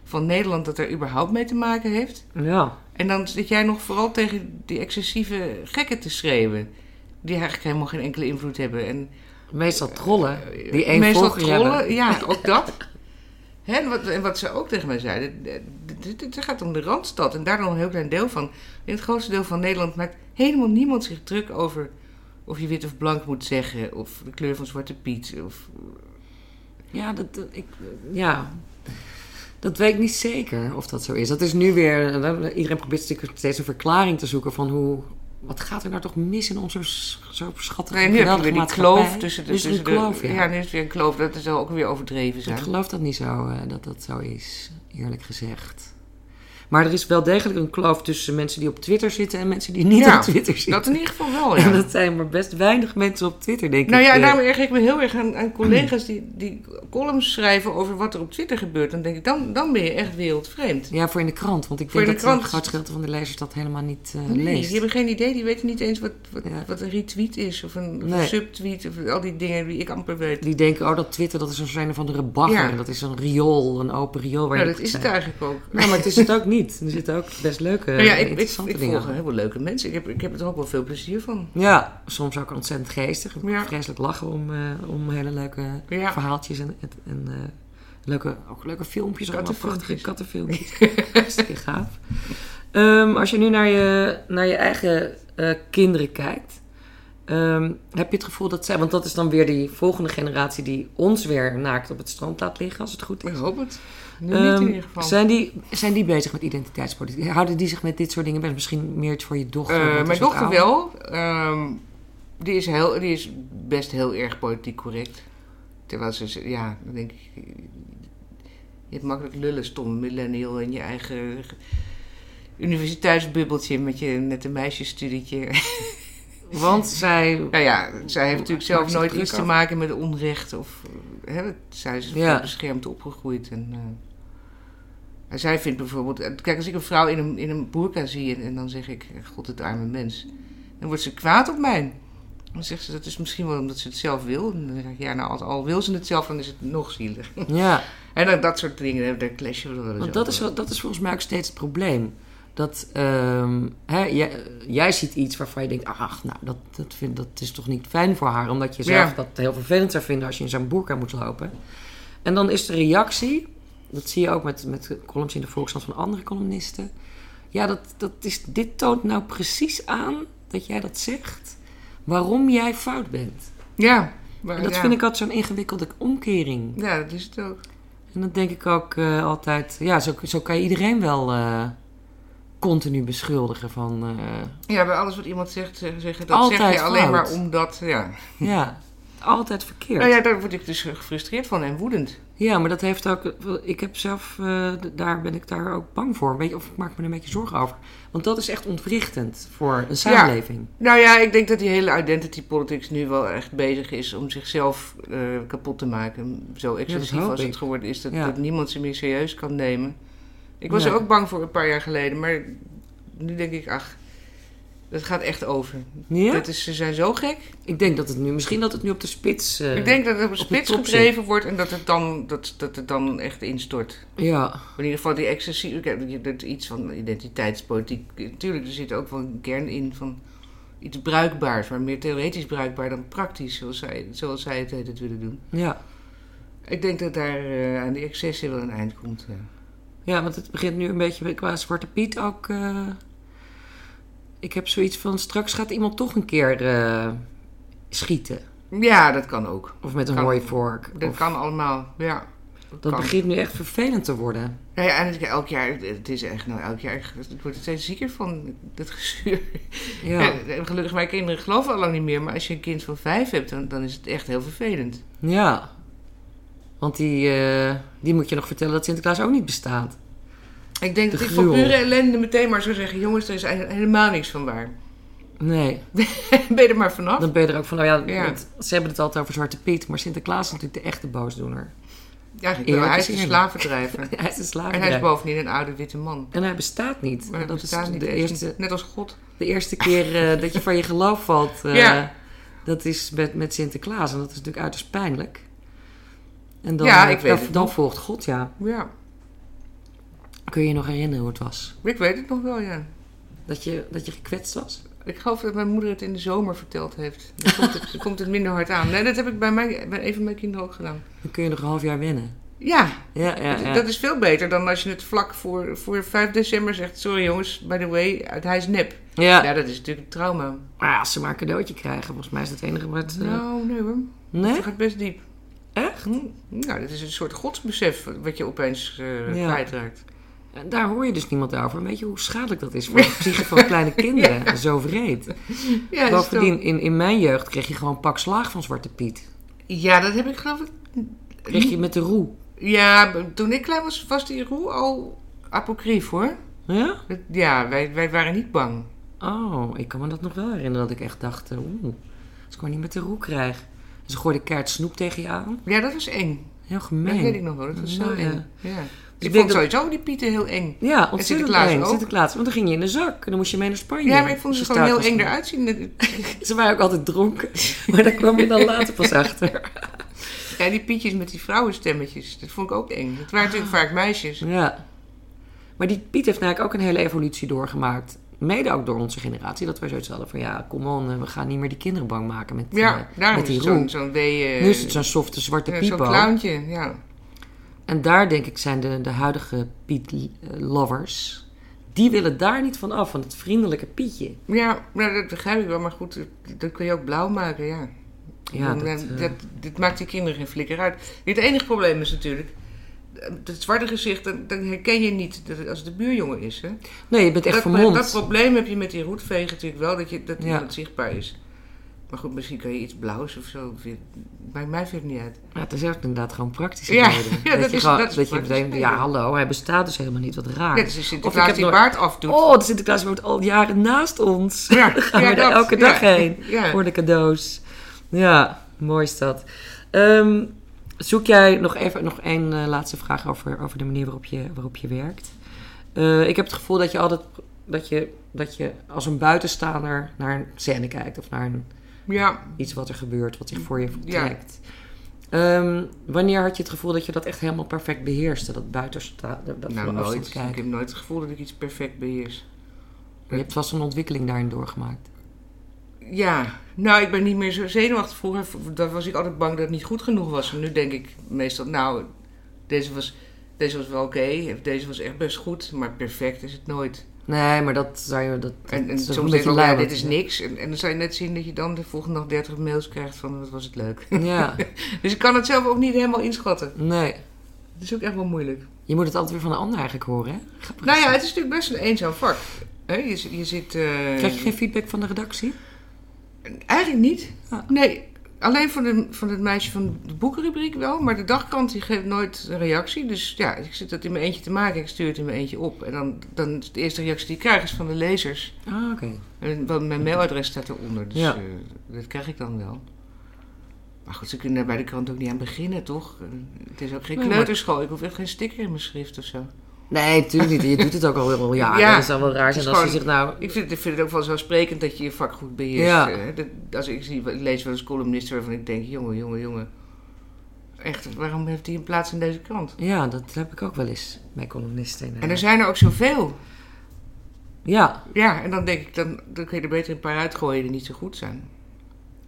van Nederland dat er überhaupt mee te maken heeft. ja. En dan zit jij nog vooral tegen die excessieve gekken te schreeuwen. Die eigenlijk helemaal geen enkele invloed hebben. En Meestal trollen. Die één Meestal trollen, hebben. ja, <laughs> ook dat. En, wat, en wat ze ook tegen mij zeiden, het gaat om de Randstad en daar dan een heel klein deel van. In het grootste deel van Nederland maakt helemaal niemand zich druk over of je wit of blank moet zeggen, of de kleur van Zwarte Piet. Of, Ja, dat, dat- ik, ja, dat weet ik niet zeker of dat zo is. Dat is nu weer... Iedereen probeert steeds een verklaring te zoeken van hoe... Wat gaat er nou toch mis in onze zo schattige, nee, nu heb je geweldige weer die kloof tussen de... Dus tussen de- kloof, ja. ja. nu is het weer een kloof, dat zou ook weer overdreven Ik zijn. geloof dat niet zo, eh, dat dat zo is, eerlijk gezegd. Maar er is wel degelijk een kloof tussen mensen die op Twitter zitten en mensen die niet Ja, op Twitter zitten. Dat in ieder geval wel, <laughs> En ja. dat zijn maar best weinig mensen op Twitter, denk Nou ik. ja, eh. daarom erger ik me heel erg aan, aan collega's <clears throat> die, die columns schrijven over wat er op Twitter gebeurt. Dan denk ik, dan, dan ben je echt wereldvreemd. Ja, voor in de krant. Want ik Voor denk dat groot gedeelte van de lezers dat helemaal niet eh, Nee, leest. die hebben geen idee, die weten niet eens wat, wat, Ja. wat een retweet is. Of een, of Nee. een subtweet, of al die dingen die ik amper weet. Die denken, oh, dat Twitter, dat is een een van de bagger. Ja. Dat is een riool, een open riool. Waar Nou, je dat is het zijn. eigenlijk ook. Nou, maar het is het ook <laughs> niet. Er zitten ook best leuke, Nou ja, ik, ik, interessante ik dingen volg heel veel leuke mensen. Ik heb, ik heb er ook wel veel plezier van. Ja, soms ook ontzettend geestig. Ik Ja. Vreselijk lachen om, eh, om hele leuke Ja. verhaaltjes en, en, eh, leuke, ook leuke filmpjes. Kattenfilmpjes. prachtige Kattenfilmpjes. <laughs> Hartstikke gaaf. Ehm, als je nu naar je, naar je eigen eh, kinderen kijkt, ehm, heb je het gevoel dat zij, want dat is dan weer die volgende generatie die ons weer naakt op het strand laat liggen, als het goed Ik is. hoop het. Nu niet Ehm, in ieder geval. Zijn die, zijn die bezig met identiteitspolitiek? Houden die zich met dit soort dingen bezig? Misschien meer iets voor je dochter? Eh, die mijn dochter ouder. wel. Ehm, die, is heel, die is best heel erg politiek correct. Terwijl ze, ja, dan denk ik... Je hebt makkelijk lullen, stomme millennial in je eigen universiteitsbubbeltje met je nette meisjesstudietje. <laughs> Want zij nou ja, zij heeft natuurlijk zelf nooit iets te maken met onrecht. Of, eh, hè, zij is Ja. veel beschermd opgegroeid. En, eh, en zij vindt bijvoorbeeld... Kijk, als ik een vrouw in een, in een burka zie en, en dan zeg ik... God, het arme mens. Dan wordt ze kwaad op mij. Dan zegt ze, dat is misschien wel omdat ze het zelf wil. En dan zeg ik, ja, nou, al wil ze het zelf, dan is het nog zielig. Ja, <laughs> En dan, dat soort dingen, daar clashen we wel eens want dat is, wel- dat is volgens mij ook steeds het probleem. Dat ehm, hè, jij, jij ziet iets waarvan je denkt, ach, nou, dat, dat, vind, dat is toch niet fijn voor haar. Omdat je zelf Ja. dat heel vervelend zou vinden als je in zo'n boerka moet lopen. En dan is de reactie, dat zie je ook met, met columns in de Volkskrant van andere columnisten. Ja, dat, dat is, dit toont nou precies aan dat jij dat zegt, waarom jij fout bent. Ja. Maar, En dat ja. vind ik altijd zo'n ingewikkelde omkering. Ja, dat is het ook. En dat denk ik ook eh, altijd. Ja, zo, zo kan je iedereen wel eh, continu beschuldigen van. eh, Ja, bij alles wat iemand zegt, zeg- zeggen dat zeg je alleen fout. maar omdat... Ja. ja, <laughs> altijd verkeerd. Nou ja, daar word ik dus gefrustreerd van en woedend. Ja, maar dat heeft ook. Ik heb zelf. eh, daar ben ik daar ook bang voor. Weet je, of ik maak me er een beetje zorgen over. Want dat is echt ontwrichtend voor een samenleving. Nou ja, ik denk dat die hele identity politics nu wel echt bezig is om zichzelf eh, kapot te maken. Zo excessief als ik. het geworden is, dat, Ja. dat niemand ze meer serieus kan nemen. Ik was er ook bang voor een paar jaar geleden, maar nu denk ik, ach, dat gaat echt over. Ja? Dat is, ze zijn zo gek. Ik denk dat het nu. Misschien dat het nu op de spits. eh, ik denk dat het op de spits gedreven wordt en dat het, dan, dat, dat het dan echt instort. Ja, In ieder geval die excessief, je doet iets van identiteitspolitiek. Natuurlijk, er zit ook wel een kern in van iets bruikbaars, maar meer theoretisch bruikbaar dan praktisch, zoals zij, zoals zij het het willen doen. ja. Ik denk dat daar eh, aan die excessen wel een eind komt. Ja. Ja, want het begint nu een beetje qua Zwarte Piet ook. eh, ik heb zoiets van: straks gaat iemand toch een keer eh, schieten. Ja, dat kan ook. Of met een Kan. hooivork. Dat Of- kan allemaal, ja. Dat, begint nu echt vervelend te worden. Nou ja, en elk jaar, het is echt, nou elk jaar, ik word er steeds zieker van, dat gezuur. Ja, <laughs> En gelukkig, mijn kinderen geloven al lang niet meer, maar als je een kind van vijf hebt, dan, dan is het echt heel vervelend. ja. Want die, eh, die moet je nog vertellen dat Sinterklaas ook niet bestaat. Ik denk De dat ik van pure ellende meteen maar zou zeggen... jongens, er is helemaal niks van waar. Nee, <laughs> ben je er maar vanaf? dan ben je er ook van. Nou ja, ze hebben het altijd over Zwarte Piet, maar Sinterklaas is natuurlijk de echte boosdoener. Ja, <laughs> hij is een slavendrijver. hij is een en hij is bovendien een oude witte man. En hij bestaat niet. Maar dat dat bestaat is niet de eerste, Net als God. de eerste keer eh, <laughs> dat je van je geloof valt. eh, Ja. Dat is met, met Sinterklaas. En dat is natuurlijk uiterst pijnlijk. En dan, Ja, eh, ik weet dan, volgt God, ja. Ja, Kun je je nog herinneren hoe het was? ik weet het nog wel, ja. Dat je, dat je gekwetst was? Ik geloof dat mijn moeder het in de zomer verteld heeft. Dan komt het, dan komt het minder hard aan. Nee, dat heb ik bij, mijn, bij een van mijn kinderen ook gedaan. Dan kun je nog een half jaar wennen. Ja, Ja, ja, dat- ja. dat is veel beter dan als je het vlak voor, voor 5 december zegt... sorry jongens, by the way, hij is nep. ja. Ja, dat is natuurlijk een trauma. Maar als ze maar een cadeautje krijgen, volgens mij is dat het enige wat... eh, Nou, nee hoor. nee? Het gaat best diep. Echt? Hm, Nou, dat is een soort godsbesef wat je opeens Ja. kwijtraakt. Daar hoor je dus niemand over. Weet je hoe schadelijk dat is voor de <laughs> psyche van kleine kinderen? Zo vreed. Ja, Bovendien, in, in mijn jeugd kreeg je gewoon pak slaag van Zwarte Piet. ja, dat heb ik geloof ik... Kreeg je met de roe. Ja, toen ik klein was, was die roe al apocrief hoor. Ja? Ja, wij, wij waren niet bang. Oh, ik kan me dat nog wel herinneren dat ik echt dacht, eh, oeh, als ik maar niet met de roe krijg. Ze gooide kaart snoep tegen je aan. Ja, dat was eng. Heel gemeen. Dat weet ik nog wel. Dat was zo Nou, ja. eng. Ja. Ik vond dat- sowieso die pieten heel eng. Ja, ontzettend Sinterklaas eng. ook? Sinterklaas. Want dan ging je in de zak en dan moest je mee naar Spanje. Ja, maar ik vond ze gewoon heel eng eruit zien. <laughs> Ze waren ook altijd dronken. <laughs> Maar daar kwam je dan later pas achter. Ja, die pietjes met die vrouwenstemmetjes. Dat vond ik ook eng. Dat waren natuurlijk vaak meisjes. Ja. Maar die Piet heeft eigenlijk ook een hele evolutie doorgemaakt. Mede ook door onze generatie. Dat wij zoiets hadden van ja, kom on, eh, we gaan niet meer die kinderen bang maken met, Ja, eh, met die het roe. zo'n zo'n wee... eh, nu is het zo'n softe zwarte ja. Zo'n clowntje, ja. En daar denk ik zijn de, de huidige Piet-lovers... die willen daar niet van af, van het vriendelijke Pietje. Ja, dat begrijp ik wel. Maar goed, dat kun je ook blauw maken, ja. Ja, dat, eh, eh, dat, dit maakt die kinderen geen flikker uit. Het enige probleem is natuurlijk... eh, Het zwarte gezicht, dan, dan herken je niet dat het, als het de buurjongen is. Hè? Nee, je bent echt dat, vermomd. dat probleem heb je met die roetvegen natuurlijk wel, dat, je, dat Ja. iemand zichtbaar is. Maar goed, misschien kan je iets blauws of zo. Maakt mij verder niet uit. Ja, het is echt inderdaad gewoon praktisch Ja, <laughs> dat je is- gewoon- dat is dat je denkt, ja. hallo, hij bestaat dus helemaal niet, wat raar. Net als je Of ik die baard afdoet. Oh, de Sinterklaas woont al jaren naast ons. Ja, <laughs> Dan gaan ja, we er elke dag heen <laughs> voor de cadeaus. Ja, mooi is dat. Ehm, zoek jij nog even nog één eh, laatste vraag over, over de manier waarop je, waarop je werkt? Eh, ik heb het gevoel dat je altijd dat je, dat je als een buitenstaander naar een scène kijkt of naar een, Ja, iets wat er gebeurt, wat zich voor je Ja. trekt. Ehm, wanneer had je het gevoel dat je dat echt helemaal perfect beheerste? Dat buitensta dat nou nooit. Ik heb nooit het gevoel dat ik iets perfect beheers. Je hebt vast een ontwikkeling daarin doorgemaakt. Ja, nou, ik ben niet meer zo zenuwachtig. Vroeger daar was ik altijd bang dat het niet goed genoeg was. En nu denk ik meestal, nou, deze was, deze was wel oké. of deze was echt best goed. Maar perfect is het nooit. Nee, maar dat zou je. Dat, dat En, soms denk je wel, ja, dit is niks. En, en dan zou je net zien dat je dan de volgende dag 30 mails krijgt van, wat was het leuk. Ja, <laughs> Dus ik kan het zelf ook niet helemaal inschatten. nee. Het is ook echt wel moeilijk. Je moet het altijd weer van de ander eigenlijk horen, hè? Grappig Nou ja, dat. het is natuurlijk best een eenzaam vak. Je, je zit... eh, Krijg je geen feedback van de redactie? Eigenlijk niet. Ah. Nee, alleen van, de, van het meisje van de boekenrubriek wel. Maar de dagkrant die geeft nooit een reactie. Dus ja, ik zit dat in mijn eentje te maken. Ik stuur het in mijn eentje op. En dan, dan is de eerste reactie die ik krijg is van de lezers. Ah, oké. En wel, mijn mailadres staat eronder. Dus Ja. eh, dat krijg ik dan wel. Maar goed, ze kunnen daar bij de krant ook niet aan beginnen, toch? Eh, Het is ook geen kleuterschool. Ik hoef echt geen sticker in mijn schrift of zo. Nee, natuurlijk niet. Je doet het ook al heel jaren. Ja, dat is al wel raar zijn als je zegt, nou... Ik vind, ik vind het ook vanzelfsprekend dat je je vak goed beheerst. Ja. eh, dat, als ik, zie, ik lees wel eens columnisten waarvan ik denk... jongen, jongen, jongen. Echt, waarom heeft hij een plaats in deze krant? Ja, dat heb ik ook wel eens bij columnisten. En er zijn er ook zoveel. Ja, Ja, en dan denk ik, dan, dan kun je er beter een paar uitgooien die niet zo goed zijn.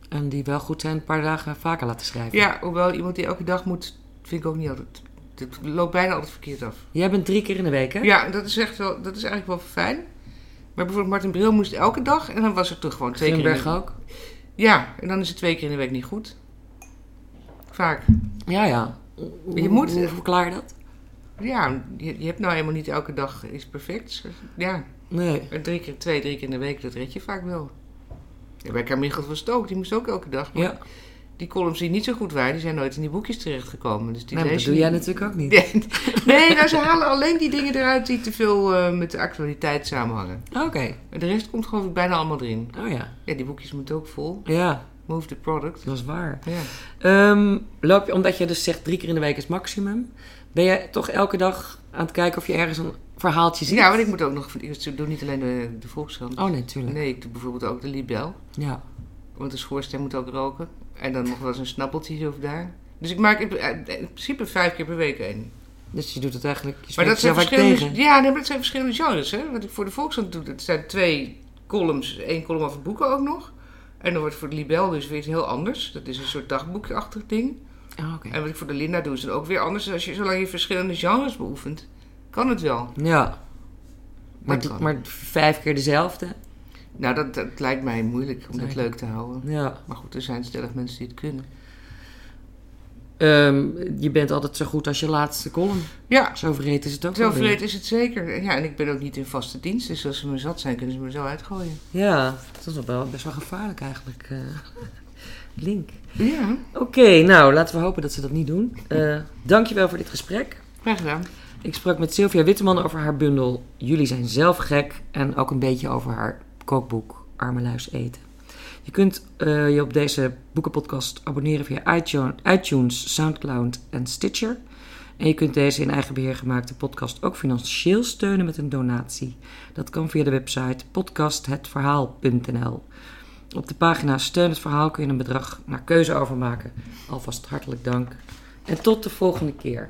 en die wel goed zijn, een paar dagen vaker laten schrijven. Ja, hoewel iemand die elke dag moet, vind ik ook niet altijd... Het loopt bijna altijd verkeerd af. Jij bent drie keer in de week, hè? Ja, dat is echt wel, dat is eigenlijk wel fijn. Maar bijvoorbeeld Martin Bril moest elke dag en dan was het toch gewoon twee keer in de Grimberg ook? Ja, en dan is het twee keer in de week niet goed. Vaak. Ja, ja. Je moet- Hoe verklaar je dat? Ja, je, je hebt nou helemaal niet elke dag iets perfects. Ja, Nee. en drie keer, twee, drie keer in de week, dat red je vaak wel. Ja, bij Carmichael was het ook, die moest ook elke dag. Maar Ja, Die columns die niet zo goed waren, die zijn nooit in die boekjes terechtgekomen. Dus die dat doe jij niet. natuurlijk ook niet. <laughs> Nee, nee nou, ze halen alleen die dingen eruit die te veel eh, met de actualiteit samenhangen. Oké. De rest komt geloof ik bijna allemaal erin. Oh ja. Ja, die boekjes moeten ook vol. Ja, Move the product. dat is waar. Ja. Ehm, loop je, omdat je dus zegt drie keer in de week is maximum, ben je toch elke dag aan het kijken of je ergens een verhaaltje ziet? ja, want ik moet ook nog... Ik doe niet alleen de, de Volkskrant. Oh nee, tuurlijk. Nee, ik doe bijvoorbeeld ook de Libel. Ja. Want de schoorsteen moet ook roken. En dan nog wel eens een snappeltje hier of daar. Dus ik maak in, in principe vijf keer per week één. Dus je doet het eigenlijk, je Maar dat zijn, verschillende, tegen. ja, nee, maar dat zijn verschillende genres. Hè? Wat ik voor de Volkskrant doe, dat zijn twee columns. één column over boeken ook nog. En dan wordt voor de Libel dus weer iets heel anders. Dat is een soort dagboekachtig ding. Oh, oké. En wat ik voor de Linda doe, is dan ook weer anders. Dus als je, zolang je verschillende genres beoefent, kan het wel. Ja. Maar, maar vijf keer dezelfde? Nou, dat, dat lijkt mij moeilijk om dat leuk te houden. Ja. Maar goed, er zijn stellig mensen die het kunnen. Ehm, je bent altijd zo goed als je laatste column. Ja, Zo vreed is het ook zo vreed is het zeker. Ja, en ik ben ook niet in vaste dienst. Dus als ze me zat zijn, kunnen ze me zo uitgooien. Ja, dat is wel best wel gevaarlijk eigenlijk. eh. <laughs> Link. Ja, Oké, nou laten we hopen dat ze dat niet doen. Eh dankjewel voor dit gesprek. graag gedaan. Ik sprak met Sylvia Witteman over haar bundel Jullie zijn zelf gek en ook een beetje over haar kookboek Armeluis eten. Je kunt uh, je op deze boekenpodcast abonneren via iTunes, Soundcloud en Stitcher. En je kunt deze in eigen beheer gemaakte podcast ook financieel steunen met een donatie. Dat kan via de website podcasthetverhaal.nl. Op de pagina Steun het Verhaal kun je een bedrag naar keuze overmaken. Alvast hartelijk dank. En tot de volgende keer.